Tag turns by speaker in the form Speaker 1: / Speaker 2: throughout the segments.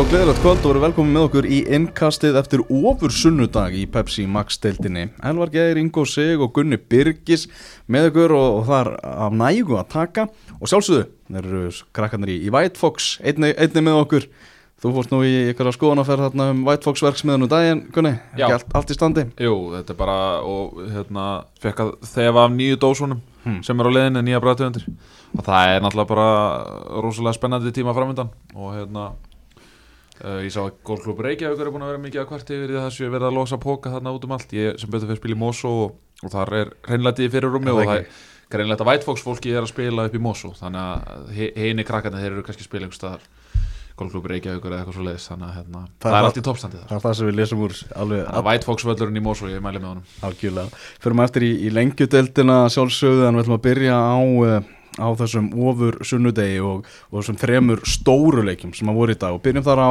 Speaker 1: Og gleðilegt kvöld og verið velkomin með okkur í innkastið eftir ofur sunnudag í Pepsi Max deildinni. Elvar Geir, Ingo Sig og Gunni Birgis með okkur og, og það er af nægu að taka og sjálfsögðu, þeir eru krakkarnir í, í White Fox, einni, einni með okkur. Þú fórst nú í ykkur að skoðan að ferða þarna um White Fox verksmiðan um daginn, Gunni, ekki allt, allt í standi.
Speaker 2: Jú, þetta er bara og hérna, fekk að þefa af nýju dósunum
Speaker 1: Hmm.
Speaker 2: sem er á leiðinni, nýja bræðtöfundir og það er náttúrulega bara rosalega spennandi tíma framöndan og hérna uh, ég sá að Gólklúb Reykjavík er búin að vera mikið að kvart yfir að þessu er verið að losa póka þarna út um allt. Ég sem betur fyrir spila í Mosó og, og þar er hreinlæti í fyrir rúmi
Speaker 1: það
Speaker 2: og það er greinlegt að White Fox fólki er að spila upp í Mosó þannig að heini krakkarnir þeir eru kannski að spila einhver staðar Gólklúb Reykjavík eða eitthvað svo leiðis þannig að hérna,
Speaker 1: Það
Speaker 2: það,
Speaker 1: er
Speaker 2: allt í toppstandi þar.
Speaker 1: Það er það sem við lesum úr
Speaker 2: að völlurinn í Mosó, ég mæli með honum.
Speaker 1: Algjörlega. Á, þessum ofur sunnudegi og, og þessum þremur stóru leikjum sem að voru í dag og byrjum þar á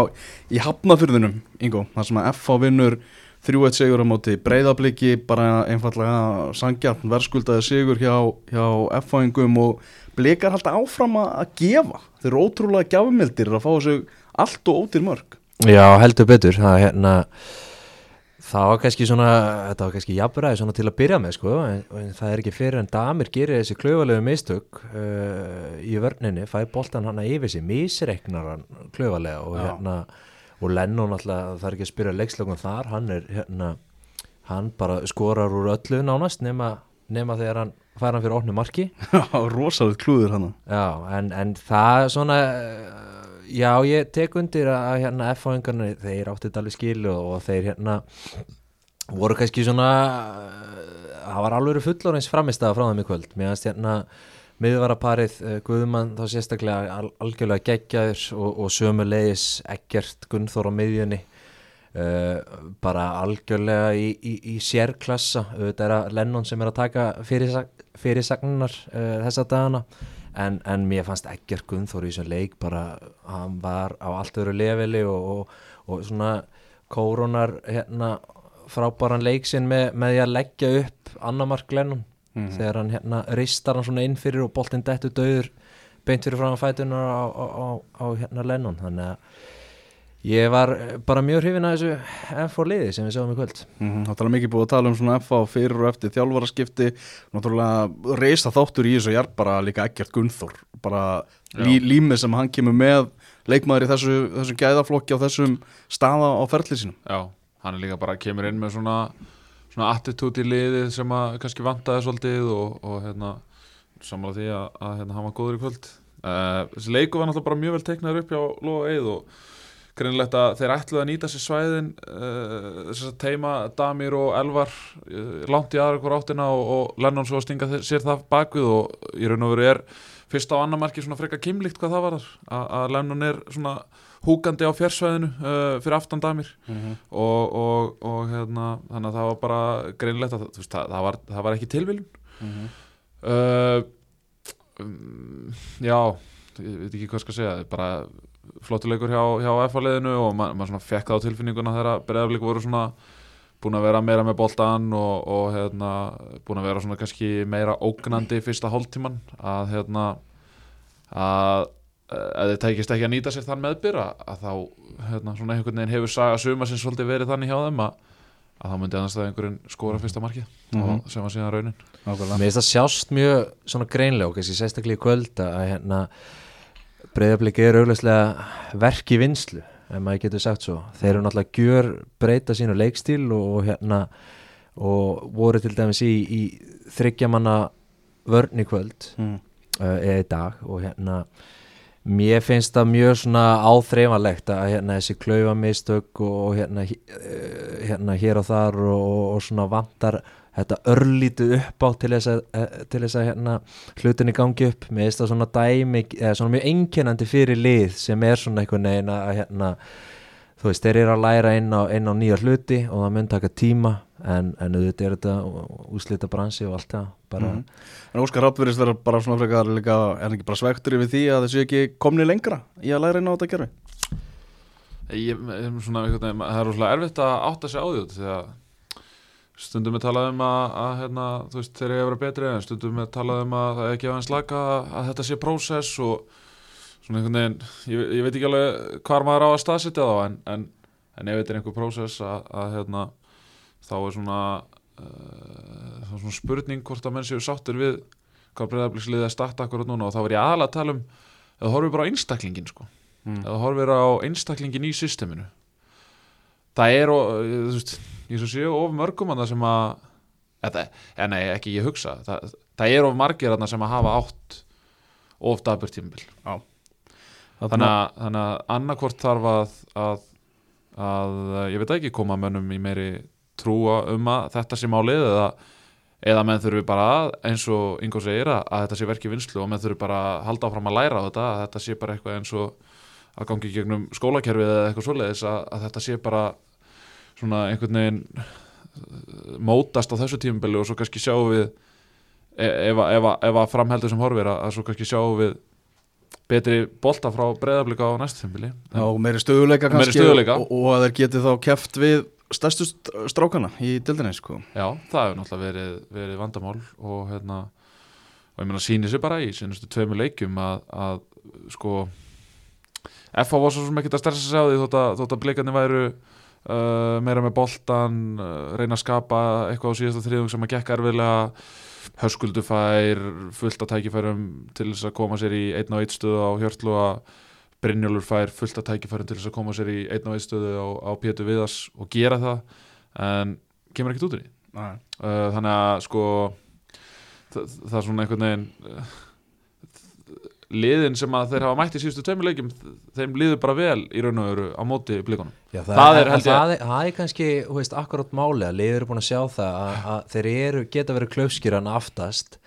Speaker 1: í hafnafyrðunum, Ingo, þar sem að FH vinnur 3-1 sigur á móti breyðabliki, bara einfallega sangjarn verðskuldaði sigur hjá, hjá FH-ingum og blikar halda áfram að gefa. Þeir eru ótrúlega gjafumildir að fá þessu allt og ótir mörg.
Speaker 3: Já, heldur betur það, er hérna, það var kannski svona þetta var kannski jafnræði svona til að byrja með sko, en, en það er ekki fyrir en Damir gerir þessi klauvalegu mistök uh, í vörninni, fæ boltan hann að yfir sig misreiknar hann klauvalega og
Speaker 1: Já.
Speaker 3: hérna og Lennon alltaf, það er ekki að spyrja leikslögum þar, hann er hérna hann bara skorar úr öllu nánast nema, nema þegar hann fær hann fyrir opnu marki
Speaker 1: Rosalega klúður hann.
Speaker 3: Já, en, en það svona eh, já, ég tek undir að hérna F-fáingarnir, þeir átti þetta alveg skilu og þeir hérna voru kannski svona eh, það var alveg fullorins framistæða frá þeim í kvöld. Finnst hérna miðvaraparið uh, Guðmann þá sérstaklega al algjörlega geggjaður og, og sömulegis Eggert Gunnþór á miðjunni uh, bara algjörlega í, í, í sérklassa. Auðvitað er að Lennon sem er að taka fyrirsag, fyrirsagnar uh, þessa dagana en, en mér fannst Eggert Gunnþór í þessum leik bara, hann var á allt öðru leveli og, og, og svona kórunar hérna frábæran leik sinn með, með því að leggja upp annamark Lennon
Speaker 1: Mhm.
Speaker 3: þegar hann hérna ristar hann svona inn fyrir og boltinn dettur döður beint fyrir fram að fætunar á, á, á, á hérna Lennon þannig að ég var eh, bara mjög hrifin að þessu F4 liði sem við sjáum í kvöld.
Speaker 1: Mm -hmm. Það er mikið búið að tala um svona FA fyrir og eftir þjálfaraskipti. Náttúrulega reysa þáttur í þessu hjart bara líka ekkert Gunnþór bara lí, límið sem hann kemur með leikmaður í þessu, þessu gæðaflokki á þessum staða á ferli sínum.
Speaker 2: Já, hann er líka bara kemur inn með svona svona attitút í liðið sem að kannski vantaði svolítið og, og hérna sammála því að, að hérna, hann var góður í kvöld. Uh, þessi leiku var náttúrulega bara mjög vel teiknaður upp hjá Lóa Eið og greinilegt að þeir ætluðu að nýta sér svæðin uh, þess að teima Damir og Elvar uh, langt í aðra hver áttina og, og Lennon svo að stinga þe- sér það bakvið og í raun og veru er fyrst á annar marki svona frekar kimlikt hvað það var þar að, Lennon er svona húkandi á fjársvæðinu uh, fyrir aftan Damir. Og, og, og hérna, þannig að það var bara greinlegt að veist, það, það, var, það var ekki tilviljun. Uh, um, já ég veit ekki hvað skal segja bara flottuleikur hjá, hjá F-liðinu og ma maður svona fekk það á tilfinninguna þegar breyðaflik voru svona búin að vera meira með boltan og, og hérna, búin að vera svona kannski meira ógnandi fyrsta hálftíman að hérna að ef þið tækist ekki að nýta sér þann meðbyr að, að þá hérna, svona einhvern veginn hefur saga suma sem svolítið verið þannig hjá þeim að, að þá myndi annars það einhverjum skora fyrsta markið
Speaker 1: Mhm.
Speaker 2: og sem var síðan raunin.
Speaker 1: Nákvæmlega.
Speaker 3: Mér finnst það sjást mjög svona greinlega og kannski sérstaklega í kvöld að hérna breyðabliki er augljóslega verk í vinslu ef maður getur sagt svo þeir eru náttúrulega gjör breyta sínu leikstíl og, og hérna og voru til dæmis í, í þryggjamanna vörn í kvöld
Speaker 1: mm.
Speaker 3: uh, eða í dag og hérna mér finnst það mjög svona áþreifanlegt að hérna þessi klaufamistök og hérna, uh, hérna hér og þar og, og svona vantar þetta örlítið upp á til þess að, eh, til þess að hérna hlutinni gangi upp mér finnst það svona dæmi eða svona mjög einkennandi fyrir lið sem er svona einhvern veginn að hérna þú veist, þeir eru að læra inn á, inn á nýja hluti og það mun taka tíma en, en auðvitað er þetta úslita bransi og allt það bara
Speaker 1: Mhm. En Óskar Ráttverðist vera bara svona frekar líka, er hann ekki bara svektur yfir því að þessu ekki komni lengra í að læra inn á þetta gerfi?
Speaker 2: ég, ég, svona, það er rosalega erfitt að átta sig á því að stundum við talað um að, að hérna, þú veist, þeir eru að vera betri en stundum við talað um að það er ekki aðeins laka að þetta sé prósess og svona einhvern veginn, ég, ég veit ekki alveg hvar maður á að staðsetja þá en, en, en ef þetta er einhver prósess að, að hérna, þá er svona uh, þá er svona spurning hvort að menn séu sáttir við hvað breyðabliksliðið er starta akkurat núna og þá er ég aðalega að tala um ef þú horfir bara á einstaklingin sko.
Speaker 1: Mm.
Speaker 2: ef þú horfir á einstaklingin í systeminu það er og, þú veist, ég svo séu of mörgum að það sem að eða, eða nei, ekki ég hugsa. Það, það er of margir að sem að hafa átt of dabur tímabil. Þannig að, þannig að annarkvort þarf að, að, að ég veit ekki koma mönnum í meiri trúa um að þetta sé málið eða, eða menn þurfi bara að, eins og Ingo segir að, að þetta sé verki vinslu og menn þurfi bara að halda áfram að læra á þetta að þetta sé bara eitthvað eins og að gangi gegnum skólakerfið eða eitthvað svoleiðis að, að þetta sé bara svona einhvern veginn uh, mótast á þessu tímabili og svo kannski sjáum við e- ef, að- framheldur sem horfir að, svo kannski sjáum við betri bolta frá breyðablika á næstu tímabili
Speaker 1: Já, og meiri stöðuleika
Speaker 2: Meiri
Speaker 1: kannski
Speaker 2: stöðugleika.
Speaker 1: og, og að þeir geti þá keft við stærstu st- strákana í dildinni sko.
Speaker 2: Já, það hefur náttúrulega verið, verið vandamál og hérna og ég meina sýnir sér bara í sínustu tveimur leikjum að, að sko FH var svo sem ekkert að stærsta sig á því þótt að, að blikarnir væru uh, meira með boltan uh, reyna að skapa eitthvað á síðasta þriðung sem að gekk erfiðlega. Höskuldu fær fullt að tækifærum til þess að koma sér í einn og eitt stöðu á Hjörtlu að Brynjólfur fær fullt að tækifærum til þess að koma sér í einn og eitt stöðu á, á Pétur Viðars og gera það en kemur ekkert út úr því. Uh, þannig að sko það, það er svona einhvern veginn liðin sem að þeir hafa mætt í síðustu tveimur leikjum þeim líður bara vel í raun og veru á móti blikunum.
Speaker 3: Já,
Speaker 2: Það
Speaker 3: það,
Speaker 2: er,
Speaker 3: það, er, það er kannski, þú veist, akkurát máli að liður eru búin að sjá það að, að þeir eru, geta verið klaufskýran aftast.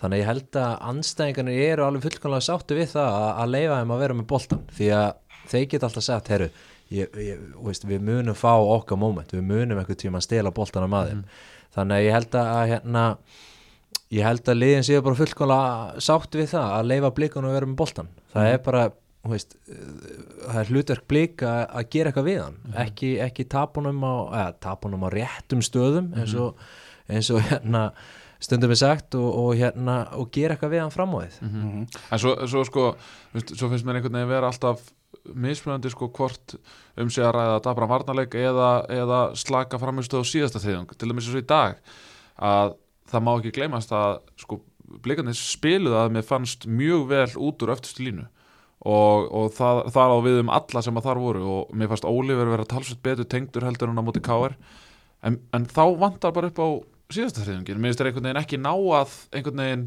Speaker 3: Þannig að ég held að anstæðingarnir eru alveg fullkomlega sáttu við það að, að leifa þeim að vera með boltan því að þeir geta alltaf sagt, herru ég, ég, veist, við munum fá okkar moment, við munum einhvern tíma að stela boltan af maður þannig að ég held að, að hérna, ég held að liðin séu bara fullkomlega sátt við það að leifa blikunum að vera með boltan það er bara, þú veist það er hlutverk blik að, að gera eitthvað við hann. Ekki, ekki tapunum á eða, tapunum á réttum stöðum eins og, eins og hérna stundum er sagt og, og hérna og gera eitthvað við hann fram á þið
Speaker 1: Mhm.
Speaker 2: en svo, svo sko veist, svo finnst mér einhvern veginn vera alltaf mismunandi sko hvort um sig að ræða dabra varnarleik eða, eða slaka framistöð á síðasta þriðjung. Til dæmis eins og í dag að það má ekki gleymast að sko blikarnir spiluðu að mér fannst mjög vel út úr öftustu línu. Og, og það, það á við um alla sem að þar voru og mér fannst Ólífer vera talsveit betur tengdur heldur en á móti KR en, en þá vantar bara upp á síðasta þriðjungin, mér finnst þeir einhvern veginn ekki ná að einhvern veginn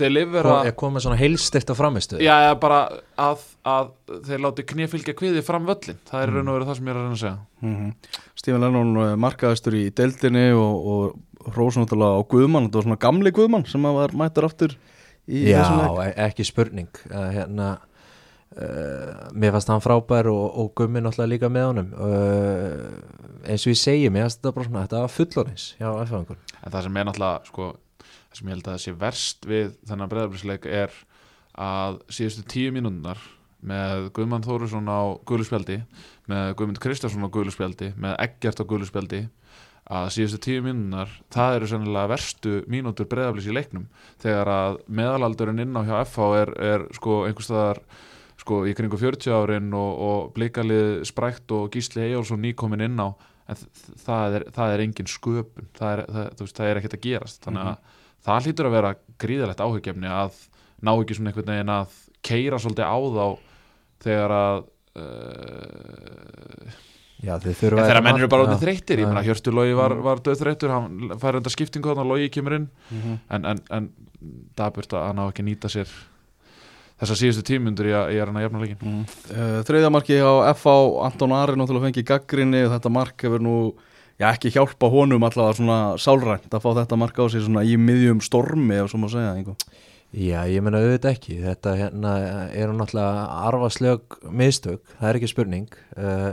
Speaker 2: delivera
Speaker 3: og komið svona heilstift á framistu
Speaker 2: Já, eða bara að, að þeir láti knéfylgja kviði fram völlin það er raun og verið það sem ég er að reyna að segja.
Speaker 1: Mm Stífan Lennon eh, markaðistur í deildinni og, og hrósunóttulega á Guðmann, þetta var svona gamli Guðmann sem var mættur aftur í
Speaker 3: Já, e- ekki spurning. Uh, hérna uh, mér fannst hann frábær og, og gummi náttúrulega líka með honum. Uh, eins og ég segi mér fannst þetta bara svona, þetta var fullorins já, eftir
Speaker 2: en það sem er náttúrulega sko, það sem ég held að sé verst við þennan breyðabliðsleik er að síðustu tíu mínúndar með Guðmann Þórusson á guðluspjaldi með Guðmund Kristjánsson á guðluspjaldi með Eggert á guðluspjaldi að síðustu tíu mínúndar það eru sennilega verstu mínútur breyðabliðs í leiknum. Þegar að meðalaldurinn inn á hjá FH er, er sko einhvers staðar sko í kringu 40 árin og, og blikalið sprækt og Gísli Eyjálsson nýkomin inn á en það er, það er engin sköpun. Það er, það, veist, það er ekkert að gerast. Þannig að það hlýtur að vera gríðalegt áhugjefni að ná ekki svona einhvern veginn að keira svolítið á þá þegar að uh,
Speaker 3: Já,
Speaker 2: þegar menn eru bara
Speaker 3: Já.
Speaker 2: orðið þreyttir ég
Speaker 3: Já.
Speaker 2: meina Hjörtur Lógi var, var döðþreyttur hann fær enda skiptingu þannig að Lógi kemur inn
Speaker 1: Mhm.
Speaker 2: en, en, en daburt að hann á ekki að nýta sér þessar síðustu tímundur í að, í að reyna að jafna leikin
Speaker 1: Mm. Uh, þriðja marki á FH Anton Ari náttúrulega fengi gaggrinni og þetta mark hefur nú já, ekki hjálpa honum allavega svona sálrænt að fá þetta mark á sig svona í miðjum stormi ef svo má segja einhver.
Speaker 3: Já, ég meina auðvitað ekki. Þetta hérna eru náttúrulega arfaslög mistök, það er ekki spurning. Uh,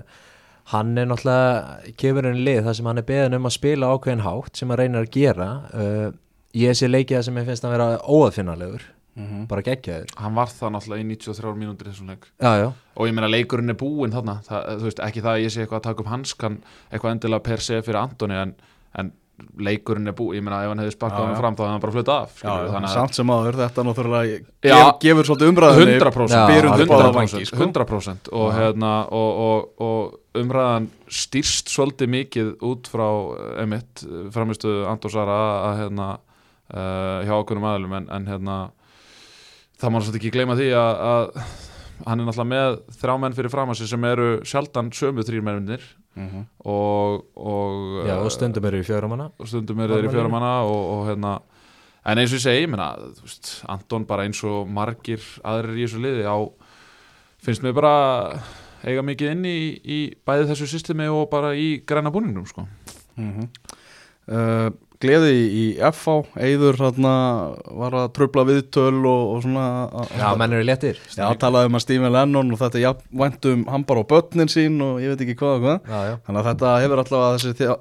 Speaker 3: hann er náttúrulega kemur í lið þar sem hann er beðin um að spila ákveðin hátt sem hann reynir að gera. Uh, ég sé leikið það sem ég finnst að vera óaðfinnalegur,
Speaker 1: Mm
Speaker 3: bara geggjaður
Speaker 2: hann var það náttúrulega í 93 mínútur í þessum leik.
Speaker 3: Já, já,
Speaker 2: og ég meina leikurinn er búinn þarna. Það, þú veist, ekki það að ég sé eitthvað að taka upp hanskan eitthvað endilega per se fyrir Antoni en, en leikurinn er búið, ég meina ef hann hefði sparkað hann fram þá hefði hann bara flutað af
Speaker 1: Já, samt sem áður þetta náttúrulega
Speaker 2: Já.
Speaker 1: gef, gefur svolítið umræðinni
Speaker 2: 100%
Speaker 3: Já,
Speaker 1: byr undir báða vangi
Speaker 2: 100%,
Speaker 1: sko.
Speaker 2: 100% og, hérna, og, og, og umræðan stýrst svolítið mikið út frá eh, emitt, framistu Andor Sara að hérna, uh, hjá okkurum aðlum en, en hérna, það má svolítið ekki gleyma því að, að hann er náttúrulega með þrjá menn fyrir framansi sem eru sjaldan sömu þrýr mennir
Speaker 1: Mhm.
Speaker 2: og, og
Speaker 3: Já, og stundum eru í fjörumanna
Speaker 2: og stundum eru í
Speaker 3: Normal
Speaker 2: fjóra manna og, og hérna en eins og ég segi, ég meina, þú veist, Anton bara eins og margir aðrir í þessu liði á, finnst mér bara eiga mikið inn í, í bæði þessu systemi og bara í græna búningnum, sko.
Speaker 1: Mhm. Uh, Gleði í FH Eiður hérna var að tröfla viðtöl og, og svona að-
Speaker 3: Já, menn eru léttir.
Speaker 1: Já, talaði um að Stephen Lennon og þetta er væntum hann bara á börnin sín og ég veit ekki hvað og hvað.
Speaker 3: Já, já.
Speaker 1: Þannig að þetta hefur allavega þessi þjá,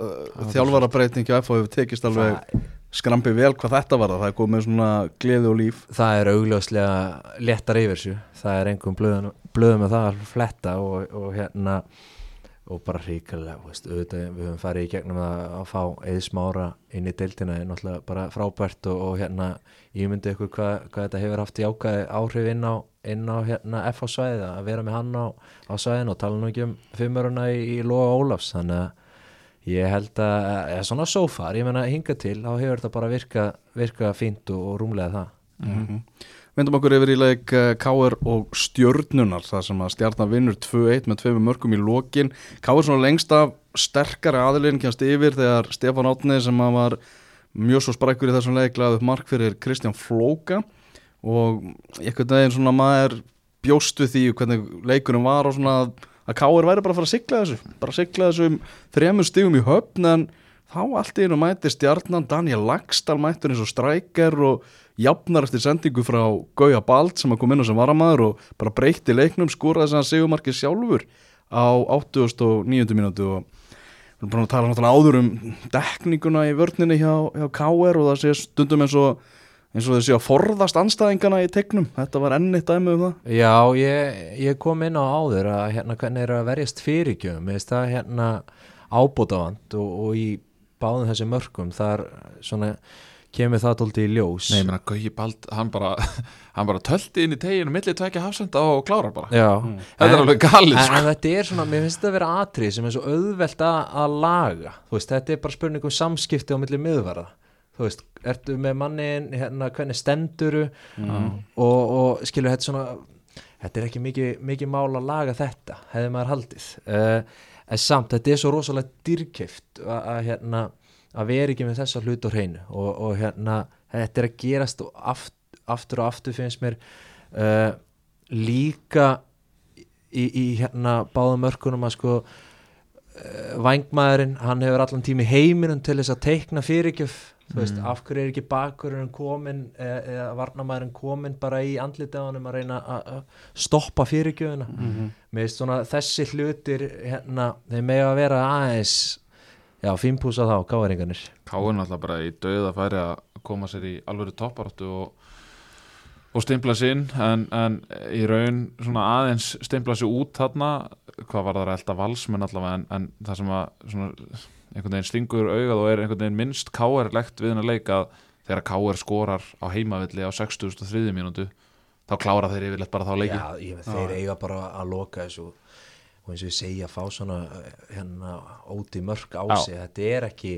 Speaker 1: þjálfara breyting á FH hefur tekist alveg
Speaker 3: Það,
Speaker 1: skrampi vel hvað þetta var það er komið svona gleði og líf.
Speaker 3: Það er augljóslega léttar yfir þessu. Það er einhverjum blöðum, blöðum með það að fletta og, og hérna og bara ríkilega, auðvitað við höfum farið í gegnum að, að fá eðsmára inn í deildina er náttúrulega bara frábært og, og hérna ég myndi ykkur hvað, hvað þetta hefur haft jákaði áhrif inn á, inn á hérna F á svæðið að vera með hann á, á svæðinu og tala nú ekki um fimmuruna í, í Lóa Ólafs þannig að ég held að eða svona sófar, ég menna hinga til þá hefur þetta bara virka, virka fínt og, og rúmlega það.
Speaker 1: Mm Vindum okkur yfir í leik uh, K.R. og Stjörnunar þar sem að Stjarnar vinnur 2-1 með tveimur mörgum í lokin K.R. svona lengst af sterkari aðilinn kjast yfir þegar Stefán Átni sem að var mjög svo sprækkur í þessum leik laði upp mark fyrir Kristján Flóka og einhvern veginn svona maður bjóst við því hvernig leikunum var og svona að, K.R. væri bara að fara að sigla þessu bara að sigla þessum þremur stigum í höfn en þá allt í einu mæti Stjarnan Daniel Lagstall mættur eins og strækjar og jafnar eftir sendingu frá Gauja Bald sem kom inn á sem varamæður og bara breytti leiknum, skoraði þess að segumarkið sjálfur á 89. mínútu og við erum búin að tala náttúrulega áður um dekninguna í vörninni hjá, hjá KR og það sé stundum eins og eins og þau sé að forðast anstæðingana í tegnum, þetta var ennitt dæmi um það
Speaker 3: Já, ég, ég kom inn á áður að hérna hvernig er að verjast fyrirgjöfum það hérna ábútafand og, og í báðum þessi mörkum þar svona kemur það tóldi í ljós.
Speaker 2: Nei, ég meina, Gauji Bald, hann bara, hann bara tölti inn í teginu milli tvekja hafsenda og klárar bara.
Speaker 3: Já,
Speaker 2: Þetta er
Speaker 3: En-
Speaker 2: alveg galið,
Speaker 3: en,
Speaker 2: sko.
Speaker 3: en þetta er svona, mér finnst þetta að vera atrið sem er svo auðvelt að, að laga. Þú veist, þetta er bara spurning um samskipti á milli miðvarða, þú veist ertu með mannin, hérna, hvernig stenduru og, og skilur þetta svona, þetta er ekki mikið, mikið mál að laga þetta, hefði maður haldið. Uh, en samt, þetta er svo rosalega dýrkeift að, að hérna að vera ekki með þessa hlut á hreinu. Og, og hérna, þetta er að gerast og aft, aftur og aftur finnst mér uh, líka í, í hérna báðum mörkunum að sko uh, vangmaðurinn, hann hefur allan tími heiminum til þess að teikna fyrirgjöf. Þú veist, af hverju er ekki bakurinn komin eða, eða varnamæðurinn komin bara í honum að reyna að stoppa fyrirgjöfuna mér veist svona þessi hlutir hérna, þeir mega að vera aðeins já, fínpúsa þá, gáðringarnir
Speaker 2: Káin alltaf bara í dauða færi að koma sér í alvöru topparáttu og, og stimpla sér inn en, en í raun svona aðeins stimpla sér út þarna hvað var það að elda valsmenn allavega en, en það sem að svona, einhvern veginn stingur augað og er einhvern veginn minnst káerlegt við hennar leik að þegar káer skorar á heimavilli á 60.3 mínútu þá klára þeir yfirleitt bara þá leiki.
Speaker 3: Já, ég, þeir eiga bara að loka þessu og eins og ég segi að fá svona eh, hérna óti mörk á sig þetta er ekki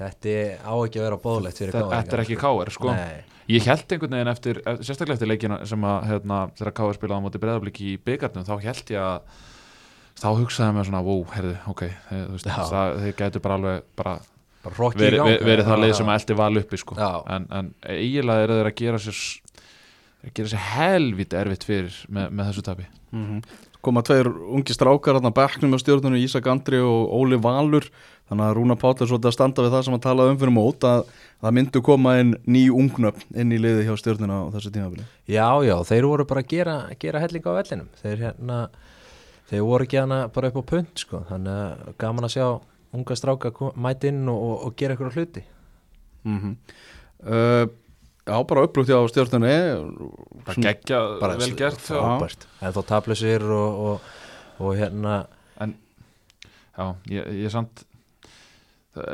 Speaker 3: þetta er, á ekki að vera bóðlegt fyrir KR
Speaker 2: þetta er ekki KR, sko.
Speaker 3: Nei,
Speaker 2: Ég held einhvern veginn eftir, ef- sérstaklega eftir leikina sem að hérna, þegar Káar spilaði á móti breyðabliki í byggarnum, þá held ég að þá hugsaði mér svona, wow, herðu, ok þeir, það, þeir gætu bara alveg bara
Speaker 3: bara
Speaker 2: verið veri, það leið sem að eldi val uppi sko. En, en eiginlega eru þeir að gera sér að gera sér helviti erfitt fyrir með, með þessu tapi.
Speaker 1: Koma tveir ungi strákar hérna bekknum á stjórnunu Ísak Andri og Óli Valur. Þannig að Rúna Páll er svolítið að standa við það sem að tala um fyrir mót að það myndu koma inn ný ungnöfn inn í liði hjá stjórnuna á þessu tímabili.
Speaker 3: Já, já, þeir voru bara að gera, gera helling á vellinum. Þeir hérna þeir voru ekki hana bara upp á punt sko. þannig að gaman að sjá unga stráka kom- mæta inn og, og, og gera eitthvað hluti.
Speaker 1: Mm uh, Já, bara upplugt hjá stjórnunni
Speaker 2: bara geggja vel gert
Speaker 3: frábært. en þó tablusir og, og, og hérna
Speaker 2: já, ég, ég samt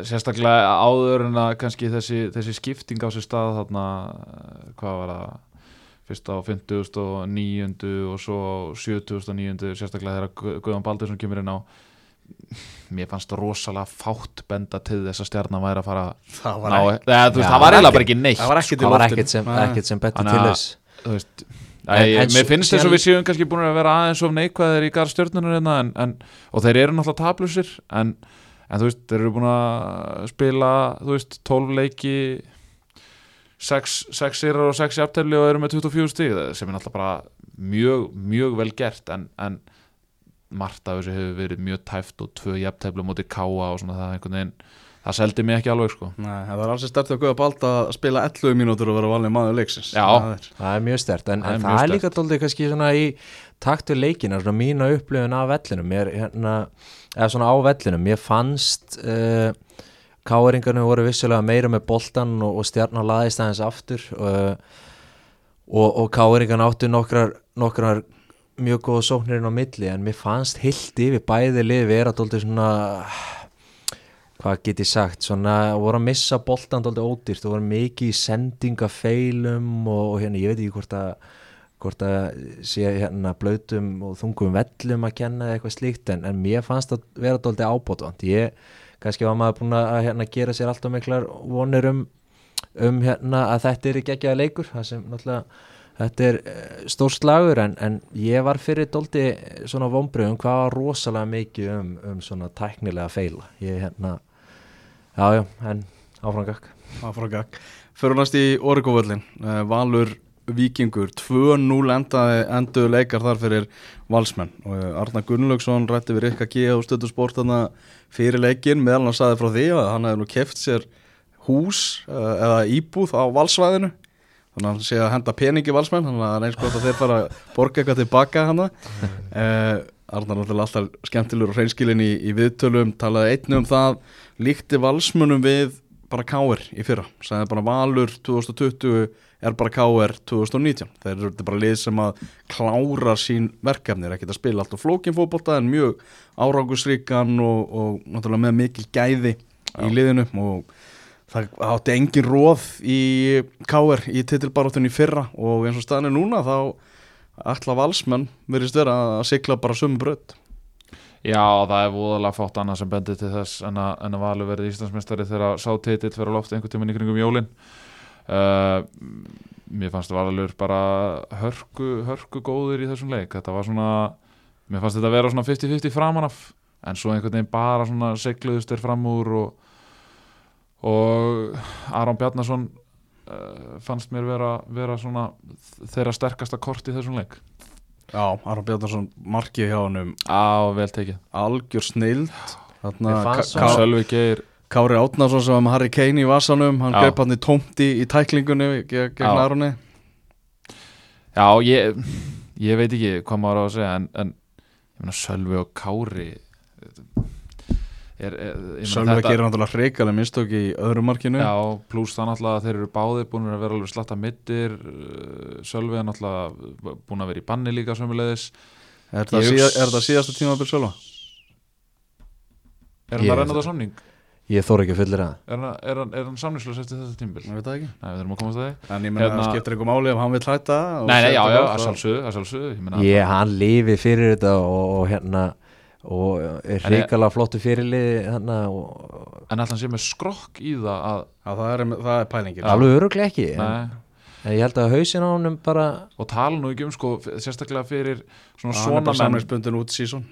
Speaker 2: sérstaklega áður en að kannski þessi, þessi skipting á sér stað þarna, hvað var það? Fyrst á 50.900 og svo á 70.900 sérstaklega þegar Gu- Guðjón Baldursson kemur inn á mér fannst rosalega fátt benda til þess að stjarnan væri að fara
Speaker 1: það
Speaker 2: var eiginlega bara ekki neitt
Speaker 1: það var ekkert í
Speaker 3: sem, sem
Speaker 2: Þannig
Speaker 3: til þess.
Speaker 2: þú veist Æ,
Speaker 3: En-
Speaker 2: mér finnst þess að við séum kannski búin að vera aðeins of neikvæðir í garð stjórnunar hérna en, en, og þeir eru náttúrulega tablusir en, en þú veist, þeir eru búin að spila, þú veist, 12 leiki 6 sirar og 6 jafntefli og eru með 24 stig sem er náttúrulega bara mjög, mjög vel gert en, en margt af þessu hefur verið mjög tæft og tvö jafntefli á móti káa og svona það einhvern veginn það seldi mig ekki alveg sko.
Speaker 1: Nei, það var alls í stertu að guða balda að spila 11 mínútur og vera valið maður leiksins.
Speaker 2: Já.
Speaker 1: Það er-
Speaker 3: það er mjög stert en,
Speaker 2: Það er
Speaker 3: en það er líka doldið kannski svona í takt við leikina, svona mína upplifun af vellinum. Mér, hérna, eða svona á vellinum mér fannst uh, káeringarnir voru vissulega meira með boltan og, og stjarnar laðist aðeins aftur uh, og, og káeringarnir áttu nokkrar, nokkrar mjög góða sóknir inn á milli en mér fannst hilt yfir bæði lið vera doldið svona hvað get ég sagt, svona voru að missa boltan doldið ódýrt, það voru mikið í sendingafeilum og, og hérna ég veit ekki hvort að hvort að sé hérna blautum og þungum vellum að kenna eitthvað slíkt en, en mér fannst það vera doldið ábótvant ég, kannski var maður búin að hérna, gera sér alltaf miklar vonir um, um hérna að þetta er ekki ekki að leikur það sem náttúrulega þetta er stór slagur en, en ég var fyrir doldi svona vombriðum hvað var rosalega mikið um, um svona tæknilega feila. Ég hérna já já en áframgak
Speaker 1: Það fór að gagg. Fyrir næst í Origovöllin uh, Valur Víkingur 2-0 endaði enduðu leikar þar fyrir valsmenn. Og Arna Gunnlaugsson rætti við Rikka G og stöðu sportana fyrir leikin meðal hann saði frá því að hann hefði nú keft sér hús eða íbúð á valsvæðinu þannig að hann sé að henda peningi valsmenn þannig að það er eins gott að þeir fara að borga eitthvað tilbaka hann uh, Arnar náttúrulega alltaf skemmtilegur og hreinskilin í, í viðtölum talaði einnig um það líkti valsmunum við bara káir í fyrra. Sagði bara Valur 2020 er bara káir 2019 þeir eru bara lið sem að klára sín verkefni, er ekki að spila allt og flókin fótbolta en mjög árangusríkan og, og náttúrulega með mikil gæði í liðinu og það átti engin róð í káir í titilbarátunni í fyrra og eins og staðan er núna þá ætla valsmenn verðist vera að sigla bara sömu brödd
Speaker 2: Já, það er voðalega fátt annað sem bendir til þess en að, en að Valur verði Íslandsmeistari þegar sá titill fyrir að lofta einhvern tímann í kringum jólin. Uh, Mér fannst Valur bara hörku, hörku góður í þessum leik. Þetta var svona, mér fannst þetta vera svona 50-50 framan af en svo einhvern veginn bara svona segluðust þeir fram úr og, og Aron Bjarnason uh, fannst mér vera, vera svona þeirra sterkasta kort í þessum leik.
Speaker 1: Já, Aron Bjarnarsson markið hjá
Speaker 2: vel tekið.
Speaker 1: Algjör snild
Speaker 2: Sölvi Geir.
Speaker 1: Kári Átnarsson sem var með Harry Kane í vasanum hann greip hann í tómti í tæklingunni ge- gegn
Speaker 2: Já.
Speaker 1: Aroni.
Speaker 2: Já, ég, ég veit ekki hvað maður á að segja en, en Sölvi og Kári er, er, ég meina
Speaker 1: Sölvi gerir náttúrulega hrikalega mistök í öðru markinu
Speaker 2: Já, pluss það náttúrulega að þeir eru báðir búin að vera alveg slatta mittir uh, Sölvi er náttúrulega búin að vera í banni líka sömulegis
Speaker 1: er, það síða, er það síðasta tímabil Sölva?
Speaker 2: Er hann að renna það samning?
Speaker 3: ég þór ekki að fullir að
Speaker 2: Er hann, er hann, er hann samningslaus eftir þetta tímbil?
Speaker 1: Ég veit það ekki
Speaker 2: Nei, við þurfum að komast að því
Speaker 1: En ég menna
Speaker 2: Hérna-
Speaker 1: það skiptir einhver máli ef hann vil hætta og
Speaker 2: Nei, nei, já, já,
Speaker 1: það
Speaker 2: að
Speaker 1: þá-
Speaker 2: sjálfsögðu, að sjálfsögðu ég meina,
Speaker 3: ég, hann lifi fyrir þetta og, og hérna og er hrikalega flottu fyrirlið og
Speaker 2: En hann sé með skrokk í það að
Speaker 1: Já, það er, það er pælingin.
Speaker 3: Alveg öruglega ekki en,
Speaker 2: Nei,
Speaker 3: en ég held að hausin á honum bara
Speaker 2: og tala nú ekki um sko, sérstaklega fyrir svona
Speaker 1: Hann er
Speaker 2: svona
Speaker 1: bara
Speaker 2: menn
Speaker 1: samlingsbundin út sísón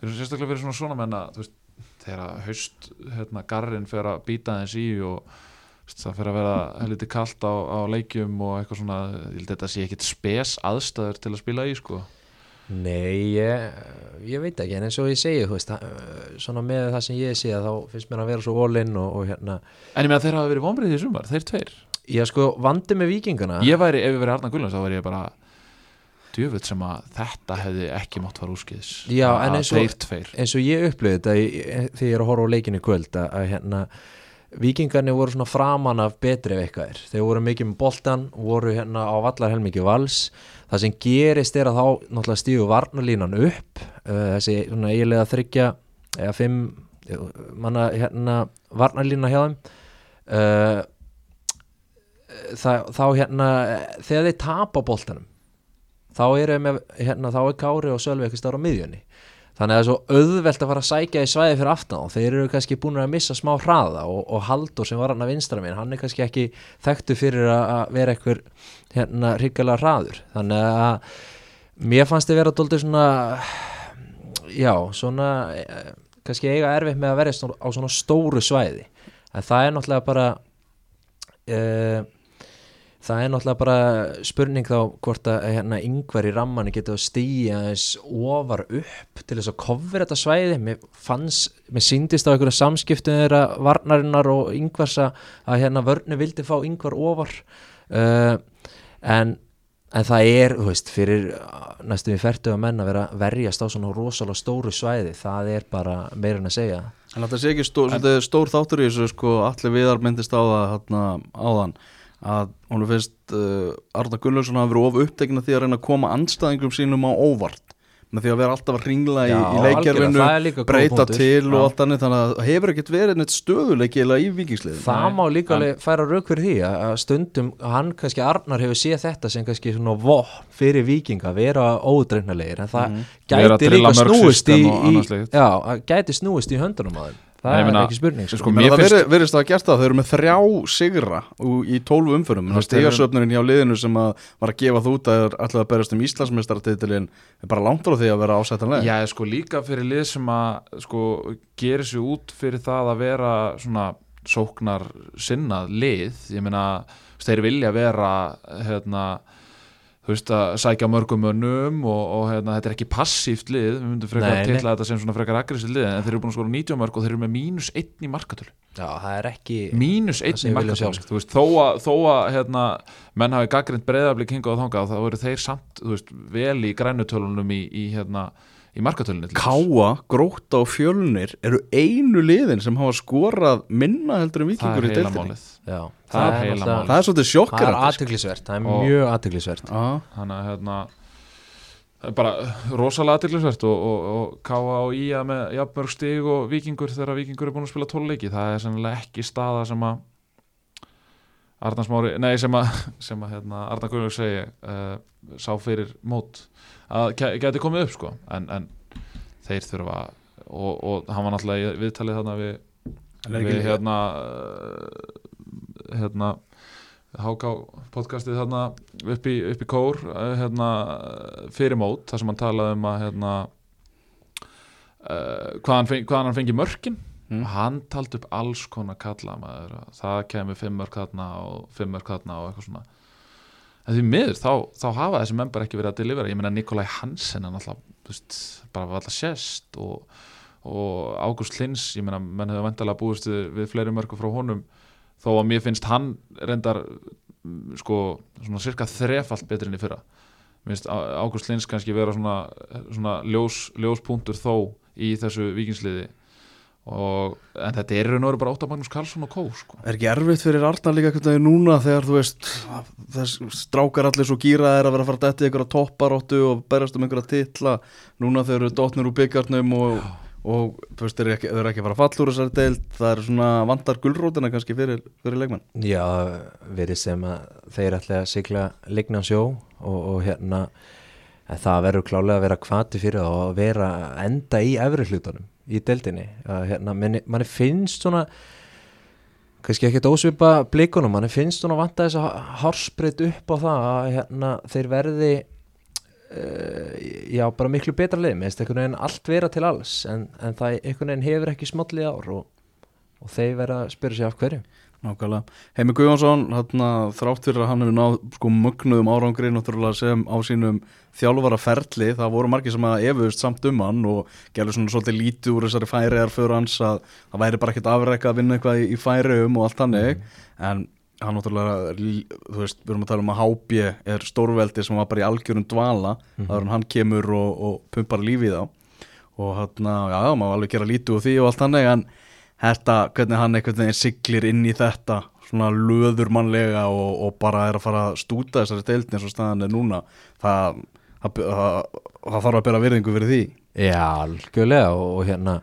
Speaker 2: fyrir sérstaklega fyrir svona svona menn að þú veist, þegar haust hérna, garrin fer að býta þess í og þú veist, það fer að vera helviti kalt á, á leikjum og eitthvað svona ég held að þetta sé ekkit spes aðstæður til að spila í sko
Speaker 3: nei, ég, ég veit ekki en eins og ég segi, þú veist svona með það sem ég sé að þá finnst mér að vera svo all-in og, og hérna.
Speaker 2: En ég með að þeir hafa verið vonbrið í sumar, þeir tveir.
Speaker 3: Ég sko vandi með vikingana
Speaker 2: Ég væri, ef ég verið Arna Gullans, þá væri ég bara djöfull sem að þetta hefði ekki mátt fara úrskiðis
Speaker 3: Já, en eins og- eins og ég upplöði þetta þegar ég er að horfa á leikinu kvöld að, að hérna vikingarnir voru svona framan af betri er. Þeir voru mikið með boltan voru hérna á vallar helmikið vals. Það sem gerist er að þá náttúrulega stígu varnalínan upp uh, þessi svona eiginlega þryggja eða fimm manna hérna varnarlína hjá þeim. Uh, það, þá hérna þegar þeir tapa boltanum þá er, hérna, er Kári og Sölvi ekki stára á miðjunni þannig að það er svo auðvelt að fara að sækja í svæði fyrir aftan og þeir eru kannski búin að missa smá hraða og, og Haldur sem var hann að vinstra minn hann er kannski ekki þekktu fyrir að vera eitthvað hérna hryggalega hraður. Þannig að mér fannst þið vera doldið svona já, svona eh, kannski eiga erfitt með að vera á svona stóru svæði. En það er náttúrulega bara uh, það er náttúrulega bara spurning þá hvort að hérna yngvar í rammanni getur að stíja aðeins ofar upp til þess að kofra þetta svæði. Mér fannst, mér síndist á einhverja samskiptum þeirra varnarinnar og yngvars að, hérna vörnu vildi fá yngvar ofar. Uh, en En það er, þú veist, fyrir næstum við færtu að menn að vera verjast á svona rosalega stóru svæði, það er bara meira en að segja.
Speaker 1: En þetta sé ekki stór, svolítið stór þáttur í þessu sko, allir viðar myndist á það hérna, áðan að hún finnst uh, Arna Gunnlaugsson hafa verið of upptekina því að reyna að koma anstæðingum sínum á óvart með því að vera alltaf að ringla í, í leikjarvinu breyta til og allt annað þannig að það hefur ekkert verið neitt stöðuleiki eða í vikingsliðin
Speaker 3: Það
Speaker 2: Nei,
Speaker 3: má líka
Speaker 2: en-
Speaker 3: færa rauk fyrir því að að stundum, hann kannski Arnar hefur séð þetta sem kannski svona vopn fyrir vikinga, vera ódreifnalegir en það
Speaker 2: Vera að
Speaker 3: gæti líka snúist í, í já, að gæti snúist í höndunum þeim það
Speaker 2: Nei, ég
Speaker 3: er
Speaker 2: meina,
Speaker 3: ekki spurning sko.
Speaker 2: sko,
Speaker 1: það verið, verið að gert það, þau eru með þrjá sigra í tólfu umförum
Speaker 2: Þú
Speaker 1: það stegasöfnurinn hjá liðinu sem að var að gefa það út að þeir ætlaði að berast um Íslandsmeistaratitilin er bara langt á því að vera ásættanlega
Speaker 2: Já, sko líka fyrir lið sem að sko gerir sig út fyrir það að vera svona sóknar sinnað lið, ég meina þeir vilja vera hérna þú veist að sækja mörgum mönnum og, og hérna, þetta er ekki passíft lið. Við myndum frekar að
Speaker 3: nei.
Speaker 2: titla þetta sem svona frekar aggressíft lið en þeir eru búin að skora 90 mörg og þeir eru með mínus 1 í markatölu.
Speaker 3: Já, það er ekki
Speaker 2: mínus
Speaker 3: Það
Speaker 2: 1
Speaker 3: sem
Speaker 2: í markatölu þú veist, þó að, þó að hérna, menn hafi gaggrind breyðablik hingað og þangað þá eru þeir samt þú veist, vel í grænutölunum í, í, hérna, í markatölunni.
Speaker 1: Káa, Gróta og Fjölnir eru einu liðin sem hafa skorað minna heldur
Speaker 2: það
Speaker 1: vikingur í
Speaker 2: málið.
Speaker 3: Já,
Speaker 2: Það er heila málið.
Speaker 1: það er svolítið
Speaker 3: það er aðteglisvert, það er
Speaker 2: Og-
Speaker 3: mjög aðteglisvert
Speaker 1: Já,
Speaker 2: þannig að hérna það er bara rosalega aðtillisvert og, og, og Káa og Ía með jafnmörg stig og vikingur þegar vikingur er búin að spila tóluleiki það er sennilega ekki staða sem að Arnar Smári, nei sem að, sem að hérna, Arnar Gunnlaug segi uh, sá fyrir mót að gæti komið upp sko. En, en þeir þurfa og, og hann var náttúrulega viðtalið þarna við, við hérna uh, hérna HK podcastið þarna upp í, upp í kór uh, hérna, fyrir mót þar sem hann talaði um að hérna, uh, hvaðan, feng, hvaðan hann fengi mörkin.
Speaker 1: Mm.
Speaker 2: hann taldi upp alls konar kalla maður, að það kemur fimm mörk þarna og fimm mörk þarna og eitthvað svona en því miður þá, þá hafa þessi menn bara ekki verið að delivera ég meina Nikolai Hansen hann alltaf veist, bara var alltaf sérst og, og Ágúst Lins ég meina menn hefur vandalega búist við, við fleiri mörku frá honum. Þó að mér finnst hann reyndar sko svona cirka þrefalt betri enn í fyrra. Mér finnst Ágúst Lins kannski vera svona, svona ljós, ljóspunktur þó í þessu vikingsliði og, en þetta er í raun og veru bara Óttar Magnús Karlsson og Kó sko.
Speaker 1: Er ekki erfitt fyrir Arnar líka einhvern veginn núna þegar þú veist þess strákar allir svo gýra er að vera að fara að detti ykkur að topparóttu og berast um einhverja titla. Núna þeir eru dotnir úr byggarnum og, og þú veist þeir eru ekki, eru ekki að fara að falla úr þessari deild. Það er svona vandar gulrótina kannski fyrir, fyrir leikmenn.
Speaker 3: Já, verið sem að þeir ætla að sigla lignan sjó og, og hérna en það verður klálega að vera kvati fyrir það og að vera enda í efri hlutunum í deildinni. Að hérna, manni finnst svona kannski ekkert ósvipa blikunum, manni finnst svona vanta þess að hársbreyt upp á það að hérna, þeir verði uh, já, bara miklu betra lið. Með einhvern veginn allt vera til alls en, en það einhvern veginn hefur ekki smollið ár og, og þeir verða að spyrja sig af hverju
Speaker 1: Nákvæmlega. Heimi Guðjónsson, þrátt fyrir að hann hefur náð sko mögnuðum árangri sem á sínum þjálfara ferli, það voru margir sem að efuðust samt um hann og gerðu svona svolítið lítið úr þessari færiðar fyrir hans að það væri bara ekkert afreika að vinna eitthvað í, í færiðum og allt hannig, en hann náttúrulega, þú veist, við erum að tala um að HB er stórveldi sem var bara í algjörum dvala, mm -hmm. hann kemur og, og pumpar lífið á og hérna, já, má alveg gera lítið úr því og allt hannig, en þetta, hvernig hann einhvern veginn siglir inn í þetta svona löðurmannlega og, og bara er að fara að stúta þessari deildin eins og staðan er núna það, það, það, það þarf að bera virðingu fyrir því.
Speaker 3: Já, algjörlega og, og hérna